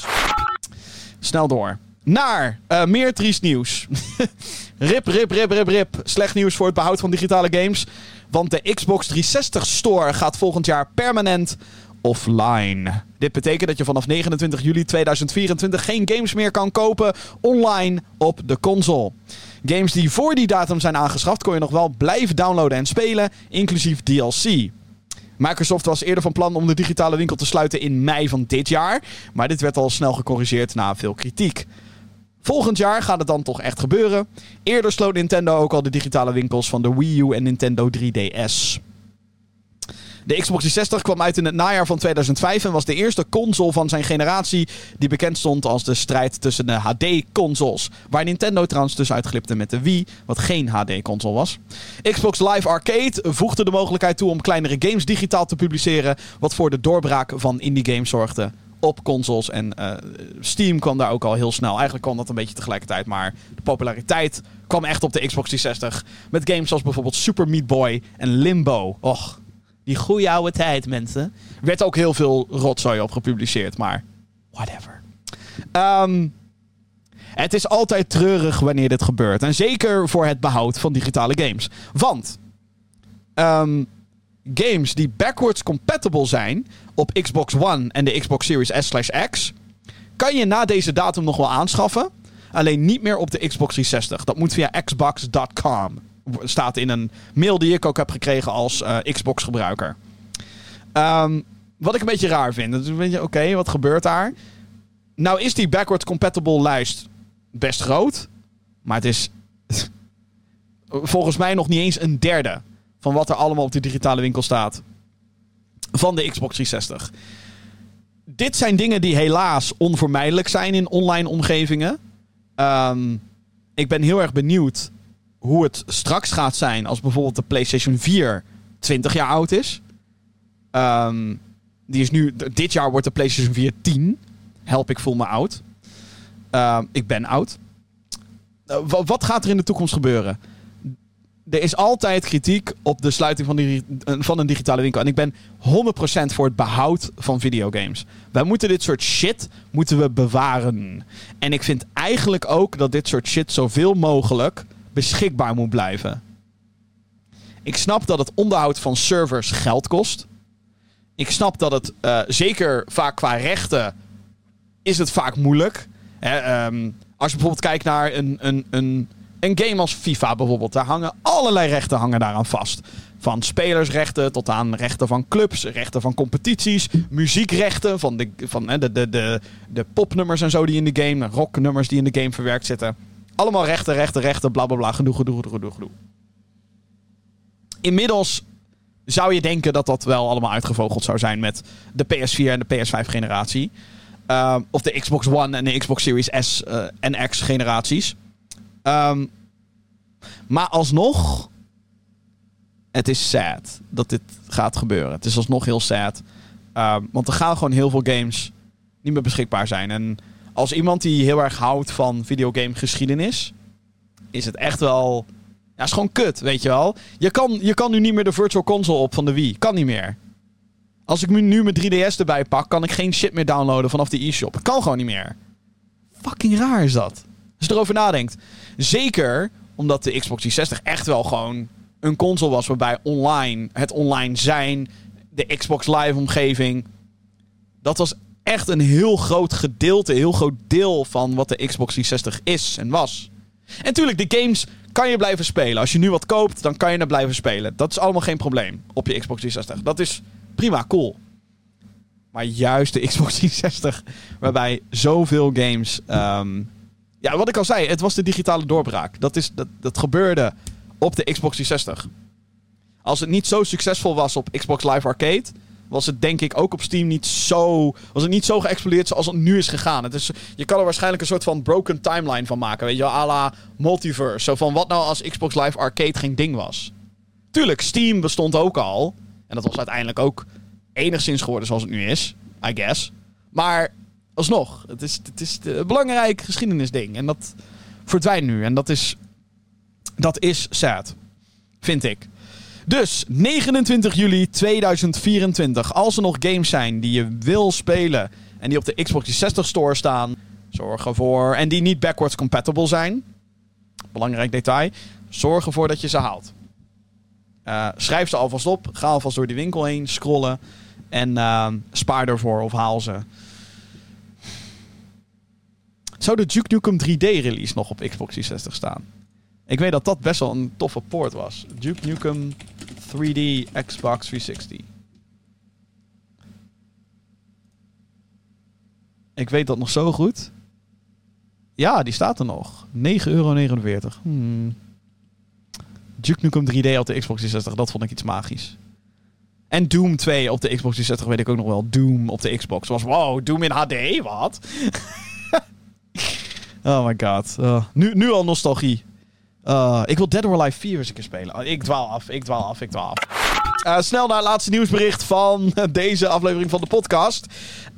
snel door. Naar uh, meer triest nieuws. rip, rip, rip, rip, rip. Slecht nieuws voor het behoud van digitale games. Want de Xbox 360 Store gaat volgend jaar permanent offline. Dit betekent dat je vanaf 29 juli 2024 geen games meer kan kopen online op de console. Games die voor die datum zijn aangeschaft, kon je nog wel blijven downloaden en spelen, inclusief DLC. Microsoft was eerder van plan om de digitale winkel te sluiten in mei van dit jaar. Maar dit werd al snel gecorrigeerd na veel kritiek. Volgend jaar gaat het dan toch echt gebeuren. Eerder sloot Nintendo ook al de digitale winkels van de Wii U en Nintendo 3DS. De Xbox 360 kwam uit in het najaar van 2005 en was de eerste console van zijn generatie die bekend stond als de strijd tussen de HD-consoles. Waar Nintendo trouwens dus uitglipte met de Wii, wat geen HD-console was. Xbox Live Arcade voegde de mogelijkheid toe om kleinere games digitaal te publiceren, wat voor de doorbraak van indie games zorgde op consoles. En uh, Steam kwam daar ook al heel snel. Eigenlijk kwam dat een beetje tegelijkertijd. Maar de populariteit kwam echt op de Xbox 360. Met games zoals bijvoorbeeld Super Meat Boy en Limbo. Och, die goede oude tijd, mensen. Er werd ook heel veel rotzooi op gepubliceerd, maar whatever. Um, het is altijd treurig wanneer dit gebeurt. En zeker voor het behoud van digitale games. Want um, games die backwards compatible zijn op Xbox One en de Xbox Series S/X... kan je na deze datum nog wel aanschaffen. Alleen niet meer op de Xbox 360. Dat moet via xbox.com staat in een mail die ik ook heb gekregen als uh, Xbox-gebruiker. Um, wat ik een beetje raar vind. Dat beetje, oké, wat gebeurt daar? Nou is die backwards compatible lijst best groot. Maar het is volgens mij nog niet eens een derde van wat er allemaal op de digitale winkel staat. Van de Xbox 360. Dit zijn dingen die helaas onvermijdelijk zijn in online omgevingen. Um, ik ben heel erg benieuwd hoe het straks gaat zijn als bijvoorbeeld de PlayStation 4 20 jaar oud is. Um, die is nu, dit jaar wordt de PlayStation 4 10. Help, ik voel me oud. Uh, ik ben oud. Uh, wat gaat er in de toekomst gebeuren? Er is altijd kritiek op de sluiting van, die, van een digitale winkel. En ik ben 100% voor het behoud van videogames. Wij moeten dit soort shit moeten we bewaren. En ik vind eigenlijk ook dat dit soort shit zoveel mogelijk beschikbaar moet blijven. Ik snap dat het onderhoud van servers geld kost. Ik snap dat het uh, zeker vaak qua rechten is het vaak moeilijk. Hè, um, als je bijvoorbeeld kijkt naar een, een, een, een game als FIFA bijvoorbeeld. Daar hangen allerlei rechten hangen daaraan vast. Van spelersrechten tot aan rechten van clubs, rechten van competities, muziekrechten van de, van, de, de, de, de popnummers en zo die in de game, rocknummers die in de game verwerkt zitten. Allemaal rechten, rechten, rechten, bla bla bla. Genoeg, genoeg, genoeg, genoeg. Inmiddels zou je denken dat dat wel allemaal uitgevogeld zou zijn met de PS4 en de PS5 generatie. Ehm, of de Xbox One en de Xbox Series S eh, en X generaties. Ehm, maar alsnog, het is sad dat dit gaat gebeuren. Het is alsnog heel sad. Ehm, want er gaan gewoon heel veel games niet meer beschikbaar zijn. En als iemand die heel erg houdt van videogame geschiedenis, is het echt wel. Ja, is gewoon kut, weet je wel. Je kan, je kan nu niet meer de Virtual Console op van de Wii. Kan niet meer. Als ik nu mijn 3DS erbij pak, kan ik geen shit meer downloaden vanaf de e-shop. Kan gewoon niet meer. Fucking raar is dat. Als je erover nadenkt. Zeker omdat de Xbox 360 echt wel gewoon een console was waarbij online, het online zijn, de Xbox Live omgeving, dat was echt een heel groot gedeelte, heel groot deel van wat de Xbox 360 is en was. En tuurlijk, de games kan je blijven spelen. Als je nu wat koopt, dan kan je er blijven spelen. Dat is allemaal geen probleem op je Xbox 360. Dat is prima, cool. Maar juist de Xbox 360, waarbij zoveel games. ehm, ja, wat ik al zei, het was de digitale doorbraak. Dat, is, dat, dat gebeurde op de Xbox 360. Als het niet zo succesvol was op Xbox Live Arcade, was het denk ik ook op Steam niet zo. Was het niet zo geëxplodeerd zoals het nu is gegaan. Het is, je kan er waarschijnlijk een soort van broken timeline van maken. Weet je wel, la multiverse. Zo van wat nou als Xbox Live Arcade geen ding was. Tuurlijk, Steam bestond ook al. En dat was uiteindelijk ook enigszins geworden zoals het nu is. I guess. Maar alsnog, het is, het is een belangrijk geschiedenisding. En dat verdwijnt nu. En dat is. Dat is sad. Vind ik. Dus 29 juli 2024. Als er nog games zijn die je wil spelen. en die op de Xbox 360 Store staan. zorg ervoor. en die niet backwards compatible zijn. Belangrijk detail. Zorg ervoor dat je ze haalt. Eh, schrijf ze alvast op. Ga alvast door die winkel heen. Scrollen. En eh, spaar ervoor of haal ze. Zou de Duke Nukem 3D release nog op Xbox 360 staan? Ik weet dat dat best wel een toffe poort was. Duke Nukem 3D Xbox 360. Ik weet dat nog zo goed. Ja, die staat er nog. 9,49 euro. Hmm. Duke Nukem 3D op de Xbox 360, dat vond ik iets magisch. En Doom 2 op de Xbox 360 weet ik ook nog wel. Doom op de Xbox. Was wow, Doom in HD, wat? oh my god. Uh, nu, nu al nostalgie. Uh, ik wil Dead or Alive 4 eens een keer spelen. Oh, ik dwaal af, ik dwaal af, ik dwaal af. Uh, snel naar het laatste nieuwsbericht van deze aflevering van de podcast.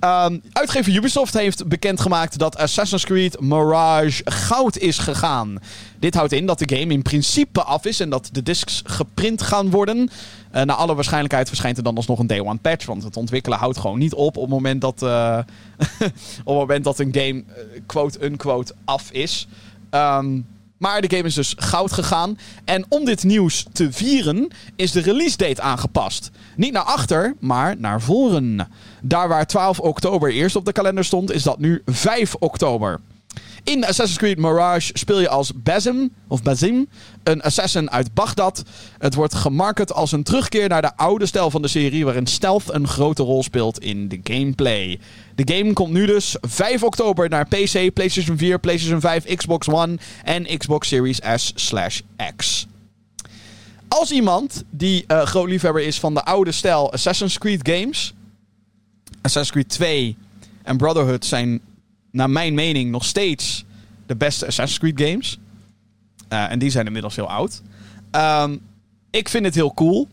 Um, uitgever Ubisoft heeft bekendgemaakt dat Assassin's Creed Mirage goud is gegaan. Dit houdt in dat de game in principe af is en dat de discs geprint gaan worden. Uh, naar alle waarschijnlijkheid verschijnt er dan alsnog een day one patch. Want het ontwikkelen houdt gewoon niet op op het moment dat, op het moment dat een game quote-unquote af is. Um, maar de game is dus goud gegaan. En om dit nieuws te vieren is de release date aangepast. Niet naar achter, maar naar voren. Daar waar 12 oktober eerst op de kalender stond, is dat nu 5 oktober. In Assassin's Creed Mirage speel je als Basim, of Basim, een assassin uit Bagdad. Het wordt gemarket als een terugkeer naar de oude stijl van de serie, waarin stealth een grote rol speelt in de gameplay. De game komt nu dus 5 oktober naar PC, PlayStation 4, PlayStation 5, Xbox One en Xbox Series S/X. Als iemand die uh, groot liefhebber is van de oude stijl Assassin's Creed games, Assassin's Creed 2 en Brotherhood zijn naar mijn mening nog steeds de beste Assassin's Creed games. Uh, en die zijn inmiddels heel oud. Um, ik vind het heel cool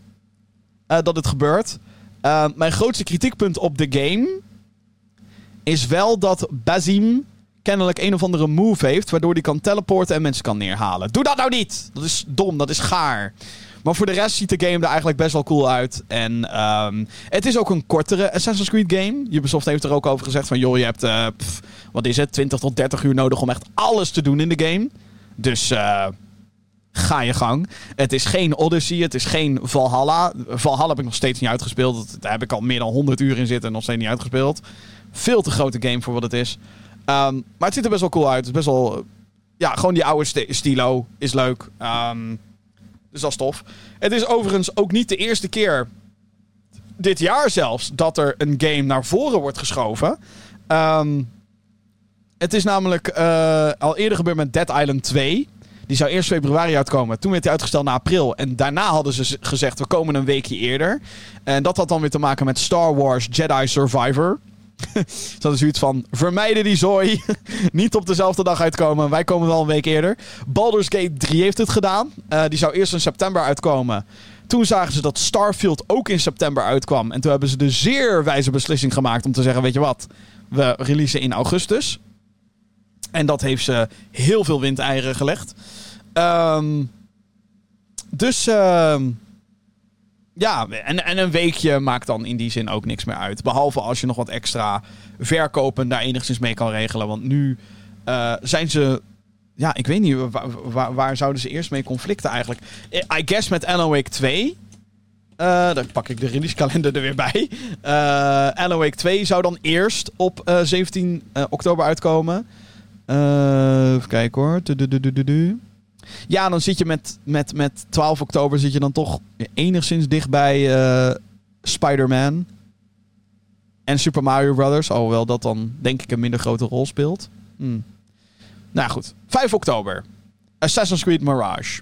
uh, dat het gebeurt. Uh, mijn grootste kritiekpunt op de game is wel dat Bazim kennelijk een of andere move heeft waardoor hij kan teleporten en mensen kan neerhalen. Doe dat nou niet! Dat is dom, dat is gaar. Maar voor de rest ziet de game er eigenlijk best wel cool uit. En um, het is ook een kortere Assassin's Creed game. Ubisoft heeft er ook over gezegd van... joh, je hebt, pff, wat is het, 20 tot 30 uur nodig om echt alles te doen in de game. Dus uh, ga je gang. Het is geen Odyssey, het is geen Valhalla. Valhalla heb ik nog steeds niet uitgespeeld. Daar heb ik al meer dan 100 uur in zitten en nog steeds niet uitgespeeld. Veel te grote game voor wat het is. Um, maar het ziet er best wel cool uit. Het is best wel... Ja, gewoon die oude st stilo is leuk. Um, dus dat is tof. Het is overigens ook niet de eerste keer, dit jaar zelfs, dat er een game naar voren wordt geschoven. Um, het is namelijk uh, al eerder gebeurd met Dead Island 2. Die zou eerst februari uitkomen. Toen werd hij uitgesteld naar april. En daarna hadden ze gezegd, we komen een weekje eerder. En dat had dan weer te maken met Star Wars Jedi Survivor. Ze hadden zoiets van, vermijden die zooi. Niet op dezelfde dag uitkomen. Wij komen wel een week eerder. Baldur's Gate 3 heeft het gedaan. Uh, die zou eerst in september uitkomen. Toen zagen ze dat Starfield ook in september uitkwam. En toen hebben ze de zeer wijze beslissing gemaakt om te zeggen: Weet je wat, we releasen in augustus. En dat heeft ze heel veel windeieren gelegd. Um, dus. Uh, ja, en, en een weekje maakt dan in die zin ook niks meer uit. Behalve als je nog wat extra verkopen daar enigszins mee kan regelen. Want nu uh, zijn ze ja, ik weet niet, waar, zouden ze eerst mee conflicten eigenlijk? I guess met Alan Wake 2. Uh, dan pak ik de releasekalender er weer bij. Uh, Alan Wake 2 zou dan eerst op uh, 17 oktober uitkomen. even kijken hoor. Ja, dan zit je met, met, met 12 oktober zit je dan toch enigszins dichtbij Spider-Man. En Super Mario Brothers. Alhoewel dat dan denk ik een minder grote rol speelt. Hmm. Nou goed, 5 oktober. Assassin's Creed Mirage.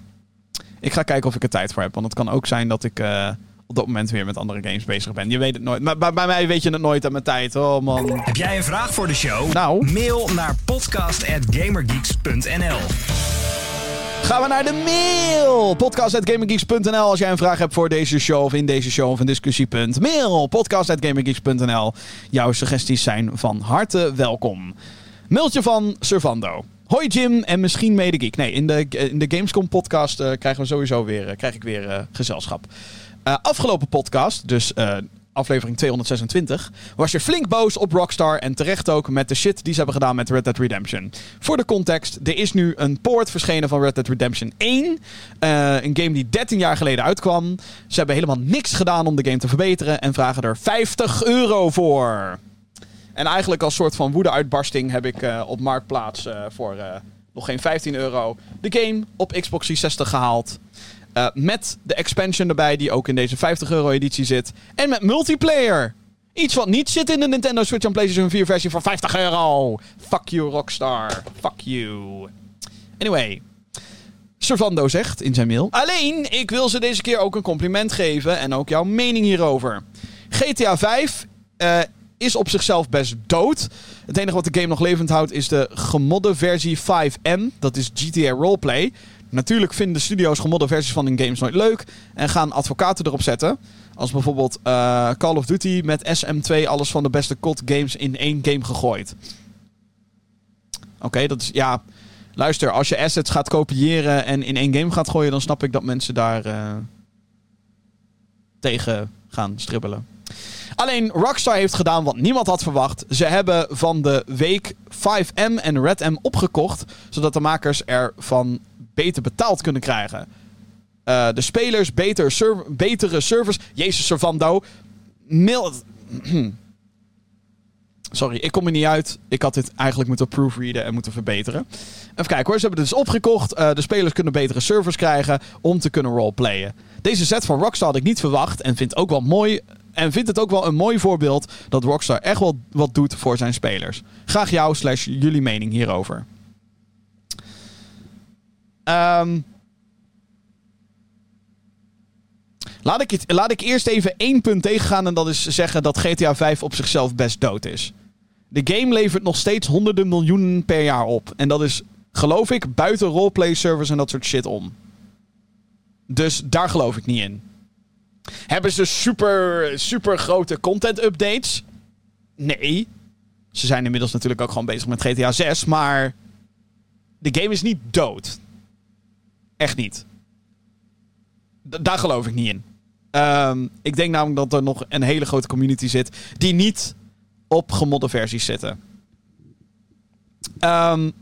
Ik ga kijken of ik er tijd voor heb. Want het kan ook zijn dat ik uh, op dat moment weer met andere games bezig ben. Je weet het nooit. Maar bij, bij mij weet je het nooit aan mijn tijd. Oh man. Heb jij een vraag voor de show? Nou. Mail naar podcast.gamergeeks.nl Gaan we naar de mail. Podcast.gamergeeks.nl Als jij een vraag hebt voor deze show of in deze show of een discussiepunt. Mail. Podcast.gamergeeks.nl Jouw suggesties zijn van harte welkom. Mailtje van Servando. Hoi Jim en misschien mede geek. Nee, in de, in de Gamescom podcast uh, krijgen we sowieso weer, uh, krijg ik weer uh, gezelschap. afgelopen podcast, dus aflevering 226, was je flink boos op Rockstar en terecht ook met de shit die ze hebben gedaan met Red Dead Redemption. Voor de context, er is nu een poort verschenen van Red Dead Redemption 1. een game die 13 jaar geleden uitkwam. Ze hebben helemaal niks gedaan om de game te verbeteren en vragen er 50 euro voor. En eigenlijk als soort van woede-uitbarsting heb ik uh, op Marktplaats uh, voor nog geen 15 euro de game op Xbox 360 gehaald. Met de expansion erbij, die ook in deze 50 euro editie zit. En met multiplayer. Iets wat niet zit in de Nintendo Switch en PlayStation 4 versie van 50 euro. Fuck you, Rockstar. Fuck you. Anyway. Servando zegt in zijn mail. Alleen, ik wil ze deze keer ook een compliment geven en ook jouw mening hierover. GTA 5 uh, is op zichzelf best dood. Het enige wat de game nog levend houdt is de gemodde versie 5M. Dat is GTA Roleplay. Natuurlijk vinden de studio's gemodde versies van hun games nooit leuk. En gaan advocaten erop zetten. Als bijvoorbeeld uh, Call of Duty met SM2 alles van de beste COD games in één game gegooid. Oké, dat is ja. Luister, als je assets gaat kopiëren en in één game gaat gooien, dan snap ik dat mensen daar uh, tegen gaan stribbelen. Alleen Rockstar heeft gedaan wat niemand had verwacht. Ze hebben van de week 5M en Red M opgekocht, zodat de makers ervan beter betaald kunnen krijgen. Uh, de spelers beter betere servers. Jezus, Servando. Mail. Sorry, ik kom er niet uit. Ik had dit eigenlijk moeten proofreaden en moeten verbeteren. Even kijken hoor, ze hebben het dus opgekocht. Uh, de spelers kunnen betere servers krijgen om te kunnen roleplayen. Deze set van Rockstar had ik niet verwacht en vind ook wel mooi en vindt het ook wel een mooi voorbeeld dat Rockstar echt wel wat doet voor zijn spelers. Graag jouw slash jullie mening hierover. Um, laat, ik het, laat ik eerst even één punt tegengaan en dat is zeggen dat GTA 5 op zichzelf best dood is. De game levert nog steeds honderden miljoenen per jaar op. En dat is, geloof ik, buiten roleplay servers en dat soort shit om. Dus daar geloof ik niet in. Hebben ze super, super grote content updates? Nee. Ze zijn inmiddels natuurlijk ook gewoon bezig met GTA 6, maar de game is niet dood. Echt niet. daar geloof ik niet in. Um, ik denk namelijk dat er nog een hele grote community zit die niet op gemodde versies zitten. Um,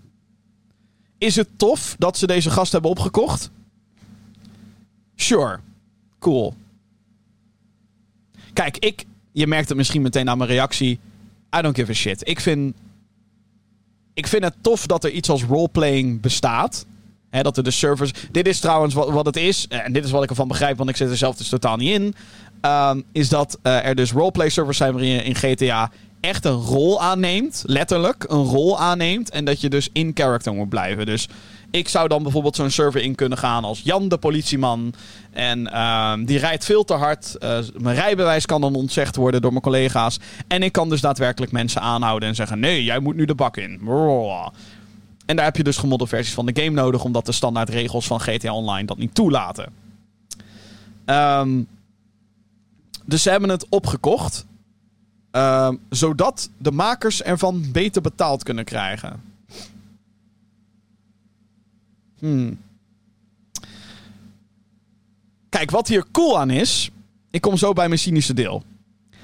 is het tof dat ze deze gast hebben opgekocht? Sure. Cool. Kijk, ik, je merkt het misschien meteen aan mijn reactie. I don't give a shit. Ik vind, ik vind het tof dat er iets als roleplaying bestaat. Dat er de servers. Dit is trouwens wat, wat het is. En dit is wat ik ervan begrijp, want ik zit er zelf dus totaal niet in. Um, is dat uh, er dus roleplay servers zijn waarin je in GTA echt een rol aanneemt. Letterlijk een rol aanneemt. En dat je dus in character moet blijven. Dus Ik zou dan bijvoorbeeld zo'n server in kunnen gaan als Jan de politieman. En ehm, die rijdt veel te hard. Eh, mijn rijbewijs kan dan ontzegd worden door mijn collega's. En ik kan dus daadwerkelijk mensen aanhouden en zeggen: nee, jij moet nu de bak in. En daar heb je dus gemodde versies van de game nodig, omdat de standaardregels van GTA Online dat niet toelaten. Ehm, dus ze hebben het opgekocht. Ehm, zodat de makers ervan beter betaald kunnen krijgen. Hmm. Kijk, wat hier cool aan is. Ik kom zo bij mijn cynische deel.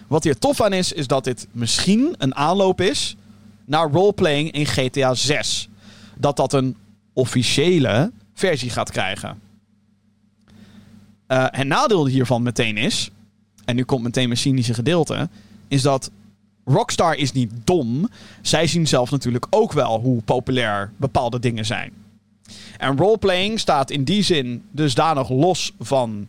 Wat hier tof aan is, is dat dit misschien een aanloop is naar roleplaying in GTA 6. Dat dat een officiële versie gaat krijgen. Uh, het nadeel hiervan meteen is, en nu komt meteen mijn cynische gedeelte, is dat Rockstar is niet dom. Zij zien zelf natuurlijk ook wel hoe populair bepaalde dingen zijn. En roleplaying staat in die zin dus daar nog los van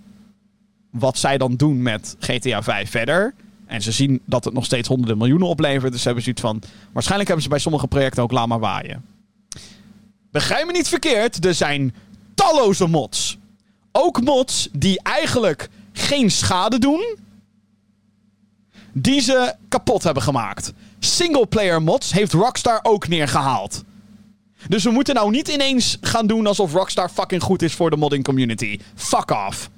wat zij dan doen met GTA 5 verder. En ze zien dat het nog steeds honderden miljoenen oplevert. Dus ze hebben zoiets van. Waarschijnlijk hebben ze bij sommige projecten ook laat maar waaien. Begrijp me niet verkeerd, er zijn talloze mods. Ook mods die eigenlijk geen schade doen. Die ze kapot hebben gemaakt. Singleplayer mods heeft Rockstar ook neergehaald. Dus we moeten nou niet ineens gaan doen alsof Rockstar fucking goed is voor de modding community. Fuck off.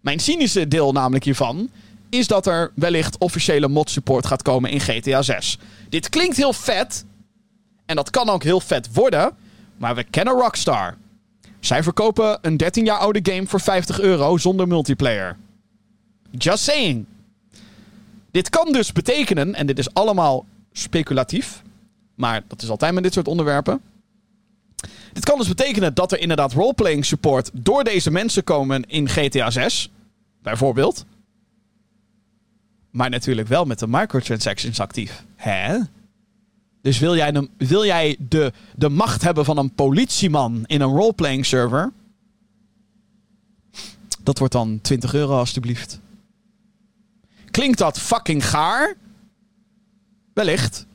Mijn cynische deel namelijk hiervan is dat er wellicht officiële mod support gaat komen in GTA 6. Dit klinkt heel vet. En dat kan ook heel vet worden. Maar we kennen Rockstar. Zij verkopen een 13 jaar oude game voor 50 euro zonder multiplayer. Just saying. Dit kan dus betekenen, en dit is allemaal speculatief. Maar dat is altijd met dit soort onderwerpen. Dit kan dus betekenen dat er inderdaad roleplaying support door deze mensen komen in GTA 6. Bijvoorbeeld. Maar natuurlijk wel met de microtransactions actief. Hè? Dus wil jij, de, wil jij de, de macht hebben van een politieman in een roleplaying server? Dat wordt dan 20 euro alstublieft. Klinkt dat fucking gaar? Wellicht.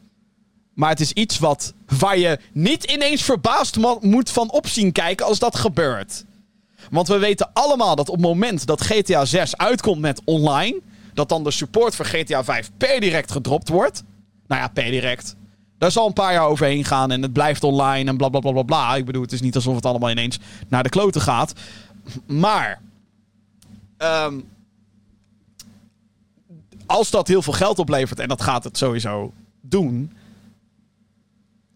Maar het is iets wat, waar je niet ineens verbaasd moet van opzien kijken als dat gebeurt. Want we weten allemaal dat op het moment dat GTA 6 uitkomt met online, dat dan de support voor GTA 5 per direct gedropt wordt. Nou ja, per direct. Daar zal een paar jaar overheen gaan en het blijft online en bla bla bla bla bla. Ik bedoel, het is niet alsof het allemaal ineens naar de kloten gaat. Maar. Um, als dat heel veel geld oplevert, en dat gaat het sowieso doen.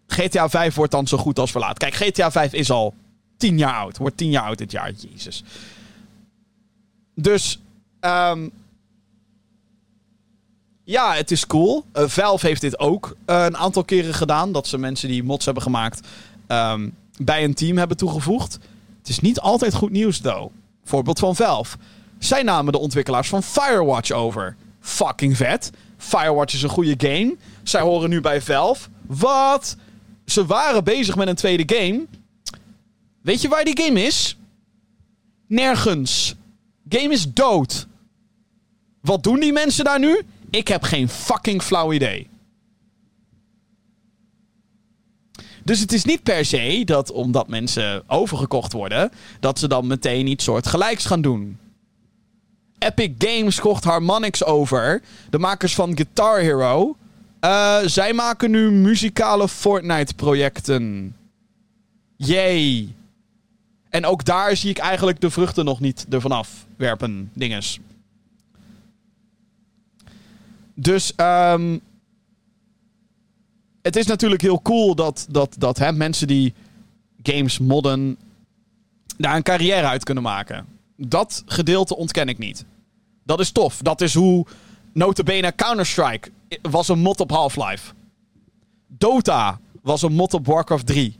GTA 5 wordt dan zo goed als verlaat. Kijk, GTA 5 is al 10 jaar oud. Wordt 10 jaar oud dit jaar. Jezus. Dus. Um, ja, het is cool. Uh, Valve heeft dit ook uh, een aantal keren gedaan. Dat ze mensen die mods hebben gemaakt um, bij een team hebben toegevoegd. Het is niet altijd goed nieuws, though. Voorbeeld van Valve. Zij namen de ontwikkelaars van Firewatch over. Fucking vet. Firewatch is een goede game. Zij horen nu bij Valve. Wat? Ze waren bezig met een tweede game. Weet je waar die game is? Nergens. Game is dood. Wat doen die mensen daar nu? Ik heb geen fucking flauw idee. Dus het is niet per se dat omdat mensen overgekocht worden, dat ze dan meteen iets soort gelijks gaan doen. Epic Games kocht Harmonix over, de makers van Guitar Hero. Uh, zij maken nu muzikale Fortnite-projecten. Yay. En ook daar zie ik eigenlijk de vruchten nog niet ervan afwerpen, dinges. Dus um, het is natuurlijk heel cool dat, dat, dat hè, mensen die games modden daar een carrière uit kunnen maken. Dat gedeelte ontken ik niet. Dat is tof. Dat is hoe notabene Counter-Strike was een mod op Half-Life. Dota was een mod op Warcraft 3.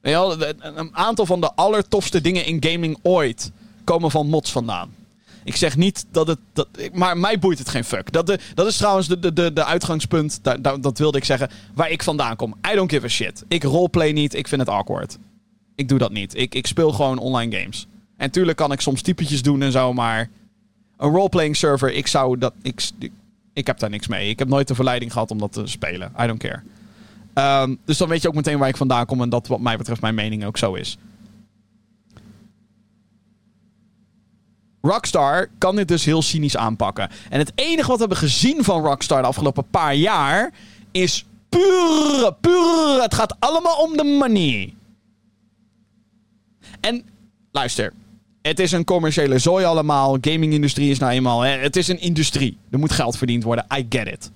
Een aantal van de allertofste dingen in gaming ooit komen van mods vandaan. Ik zeg niet dat het. Dat, maar mij boeit het geen fuck. Dat, de, dat is trouwens de, de, de, uitgangspunt. Dat, dat wilde ik zeggen. Waar ik vandaan kom. I don't give a shit. Ik roleplay niet. Ik vind het awkward. Ik doe dat niet. Ik, ik speel gewoon online games. En tuurlijk kan ik soms typetjes doen en zo. Maar een roleplaying server. Ik zou dat. Ik, ik heb daar niks mee. Ik heb nooit de verleiding gehad om dat te spelen. I don't care. Ehm, dus dan weet je ook meteen waar ik vandaan kom en dat wat mij betreft mijn mening ook zo is. Rockstar kan dit dus heel cynisch aanpakken. En het enige wat we hebben gezien van Rockstar de afgelopen paar jaar is puur, puur. Het gaat allemaal om de money. En luister, het is een commerciële zooi allemaal. Gaming-industrie is nou eenmaal. Hè, het is een industrie. Er moet geld verdiend worden. I get it.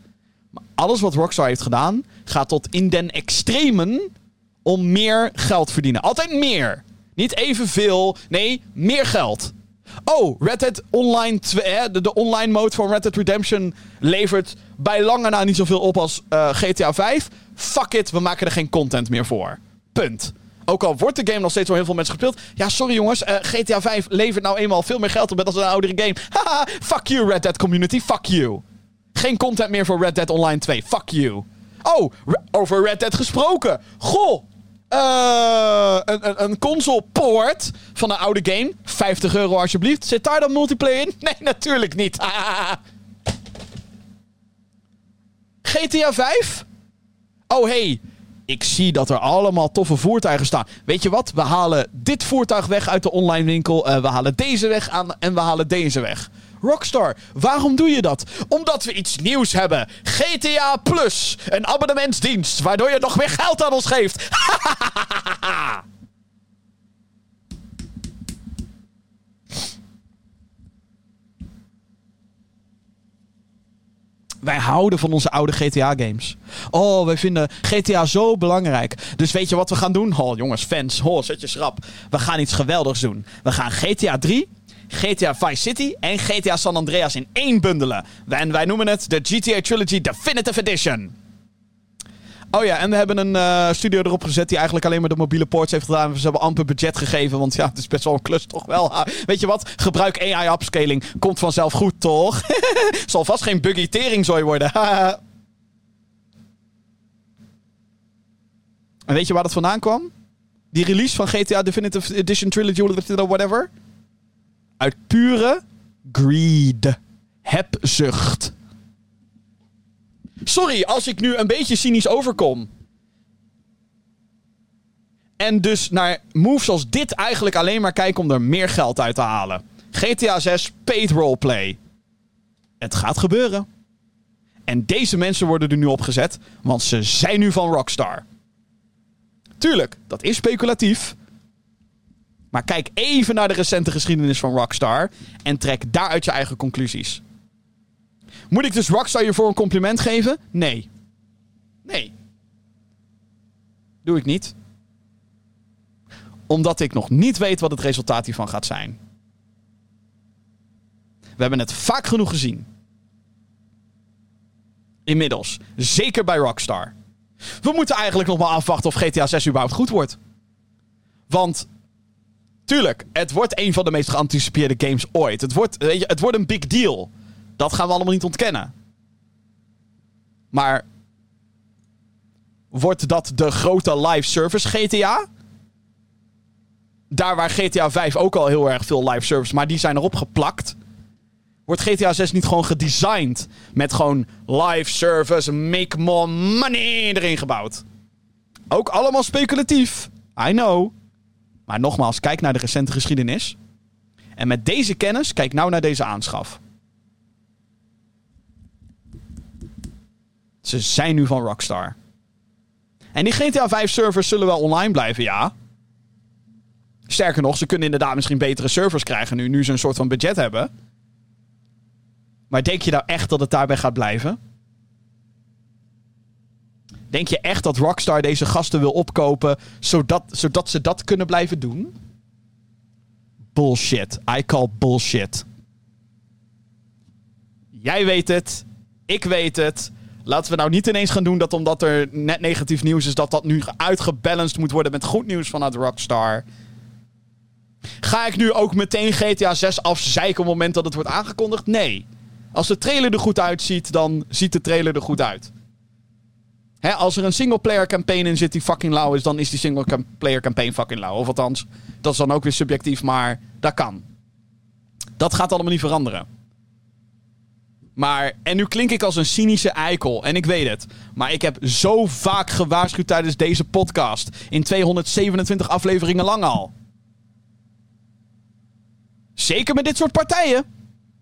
Maar alles wat Rockstar heeft gedaan, gaat tot in den extremen om meer geld verdienen. Altijd meer. Niet evenveel. Nee, meer geld. Oh, Red Dead Online 2, de, de online mode van Red Dead Redemption levert bij lange na niet zoveel op als uh, GTA 5. Fuck it, we maken er geen content meer voor. Punt. Ook al wordt de game nog steeds door heel veel mensen gespeeld. Ja, sorry jongens, uh, GTA 5 levert nou eenmaal veel meer geld op als een oudere game. Haha, fuck you Red Dead community, fuck you. Geen content meer voor Red Dead Online 2, fuck you. Oh, over Red Dead gesproken. Goh, uh, een, een, een console port van een oude game. 50 euro alsjeblieft. Zit daar dan multiplayer in? Nee, natuurlijk niet. GTA 5? Oh, hey. Ik zie dat er allemaal toffe voertuigen staan. Weet je wat? We halen dit voertuig weg uit de online winkel. Uh, we halen deze weg aan en we halen deze weg. Rockstar, waarom doe je dat? Omdat we iets nieuws hebben. GTA Plus, een abonnementsdienst, waardoor je nog meer geld aan ons geeft. Wij houden van onze oude GTA-games. Oh, wij vinden GTA zo belangrijk. Dus weet je wat we gaan doen? Oh, jongens, fans, oh, zet je schrap. We gaan iets geweldigs doen. We gaan GTA 3 GTA Vice City en GTA San Andreas in één bundelen. En wij noemen het de GTA Trilogy Definitive Edition. Oh ja, en we hebben een uh, studio erop gezet die eigenlijk alleen maar de mobiele ports heeft gedaan. Ze hebben amper budget gegeven, want ja, het is best wel een klus toch wel. Weet je wat? Gebruik AI upscaling. Komt vanzelf goed, toch? Zal vast geen buggy teringzooi worden. en weet je waar dat vandaan kwam? Die release van GTA Definitive Edition Trilogy, whatever uit pure greed. Hebzucht. Sorry als ik nu een beetje cynisch overkom. En dus naar moves als dit eigenlijk alleen maar kijken om er meer geld uit te halen. GTA 6 paid roleplay. Het gaat gebeuren. En deze mensen worden er nu opgezet, want ze zijn nu van Rockstar. Tuurlijk, dat is speculatief. Maar kijk even naar de recente geschiedenis van Rockstar en trek daaruit je eigen conclusies. Moet ik dus Rockstar hiervoor een compliment geven? Nee. Nee. Doe ik niet. Omdat ik nog niet weet wat het resultaat hiervan gaat zijn. We hebben het vaak genoeg gezien. Inmiddels. Zeker bij Rockstar. We moeten eigenlijk nog maar afwachten of GTA 6 überhaupt goed wordt. Want tuurlijk, het wordt een van de meest geanticipeerde games ooit. Het wordt, weet je, het wordt een big deal. Dat gaan we allemaal niet ontkennen. Maar wordt dat de grote live service GTA? Daar waar GTA 5 ook al heel erg veel live service, maar die zijn erop geplakt. Wordt GTA 6 niet gewoon gedesigned met gewoon live service, make more money erin gebouwd? Ook allemaal speculatief. I know. Maar nogmaals, kijk naar de recente geschiedenis. En met deze kennis, kijk nou naar deze aanschaf. Ze zijn nu van Rockstar. En die GTA 5 servers zullen wel online blijven, ja. Sterker nog, ze kunnen inderdaad misschien betere servers krijgen nu, nu ze een soort van budget hebben. Maar denk je nou echt dat het daarbij gaat blijven? Denk je echt dat Rockstar deze gasten wil opkopen zodat, zodat ze dat kunnen blijven doen? Bullshit. I call bullshit. Jij weet het. Ik weet het. Laten we nou niet ineens gaan doen dat omdat er net negatief nieuws is, dat dat nu uitgebalanced moet worden met goed nieuws vanuit Rockstar. Ga ik nu ook meteen GTA 6 afzeiken op het moment dat het wordt aangekondigd? Nee. Als de trailer er goed uitziet, dan ziet de trailer er goed uit. Hè, als er een single-player campaign in zit die fucking lauw is, dan is die single-player campaign fucking lauw. Of althans, dat is dan ook weer subjectief, maar dat kan. Dat gaat allemaal niet veranderen. Maar, en nu klink ik als een cynische eikel. En ik weet het. Maar ik heb zo vaak gewaarschuwd tijdens deze podcast. In 227 afleveringen lang al. Zeker met dit soort partijen.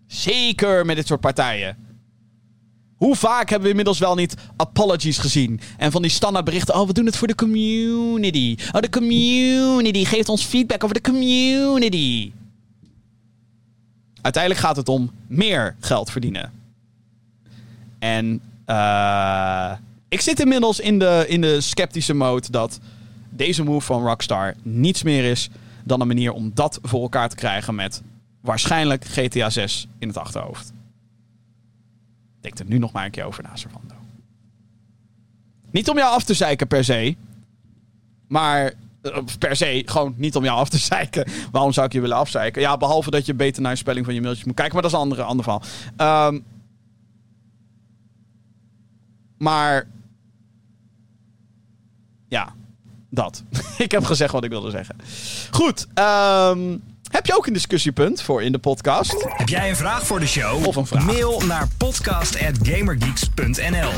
Zeker met dit soort partijen. Hoe vaak hebben we inmiddels wel niet apologies gezien? En van die standaard berichten. Oh, we doen het voor de community. Oh, de community geeft ons feedback over de community. Uiteindelijk gaat het om meer geld verdienen. En uh, ik zit inmiddels in de, in de sceptische mode dat deze move van Rockstar niets meer is dan een manier om dat voor elkaar te krijgen met waarschijnlijk GTA 6 in het achterhoofd. Denk er nu nog maar een keer over na, Servando. Niet om jou af te zeiken per se. Maar eh, per se, gewoon niet om jou af te zeiken. Waarom zou ik je willen afzeiken? Ja, behalve dat je beter naar de spelling van je mailtjes moet kijken. Maar dat is een andere, ander verhaal. Um, maar. Ja, dat. ik heb gezegd wat ik wilde zeggen. Goed. Um, heb je ook een discussiepunt voor in de podcast? Heb jij een vraag voor de show? Of een vraag? Mail naar podcast.gamergeeks.nl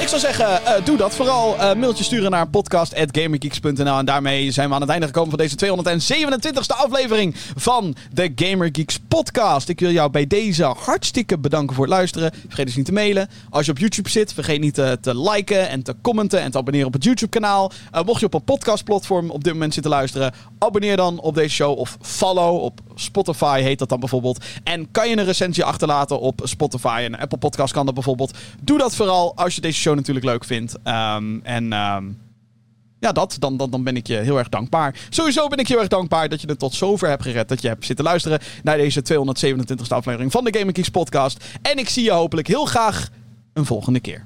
ik zou zeggen, uh, doe dat. Vooral uh, mailtje sturen naar podcast.gamergeeks.nl. En daarmee zijn we aan het einde gekomen van deze 227e aflevering van de Gamer Geeks podcast. Ik wil jou bij deze hartstikke bedanken voor het luisteren. Vergeet dus niet te mailen. Als je op YouTube zit, vergeet niet te, te liken en te commenten en te abonneren op het YouTube kanaal. Mocht je op een podcastplatform op dit moment zitten luisteren, abonneer dan op deze show of follow op Spotify heet dat dan bijvoorbeeld. En kan je een recensie achterlaten op Spotify en Apple Podcast kan dat bijvoorbeeld. Doe dat vooral als je deze natuurlijk leuk vindt. Um, en um, ja, dat, dan, dan, dan ben ik je heel erg dankbaar. Sowieso ben ik heel erg dankbaar dat je het tot zover hebt gered. Dat je hebt zitten luisteren naar deze 227e aflevering van de Gaming Geeks podcast. En ik zie je hopelijk heel graag een volgende keer.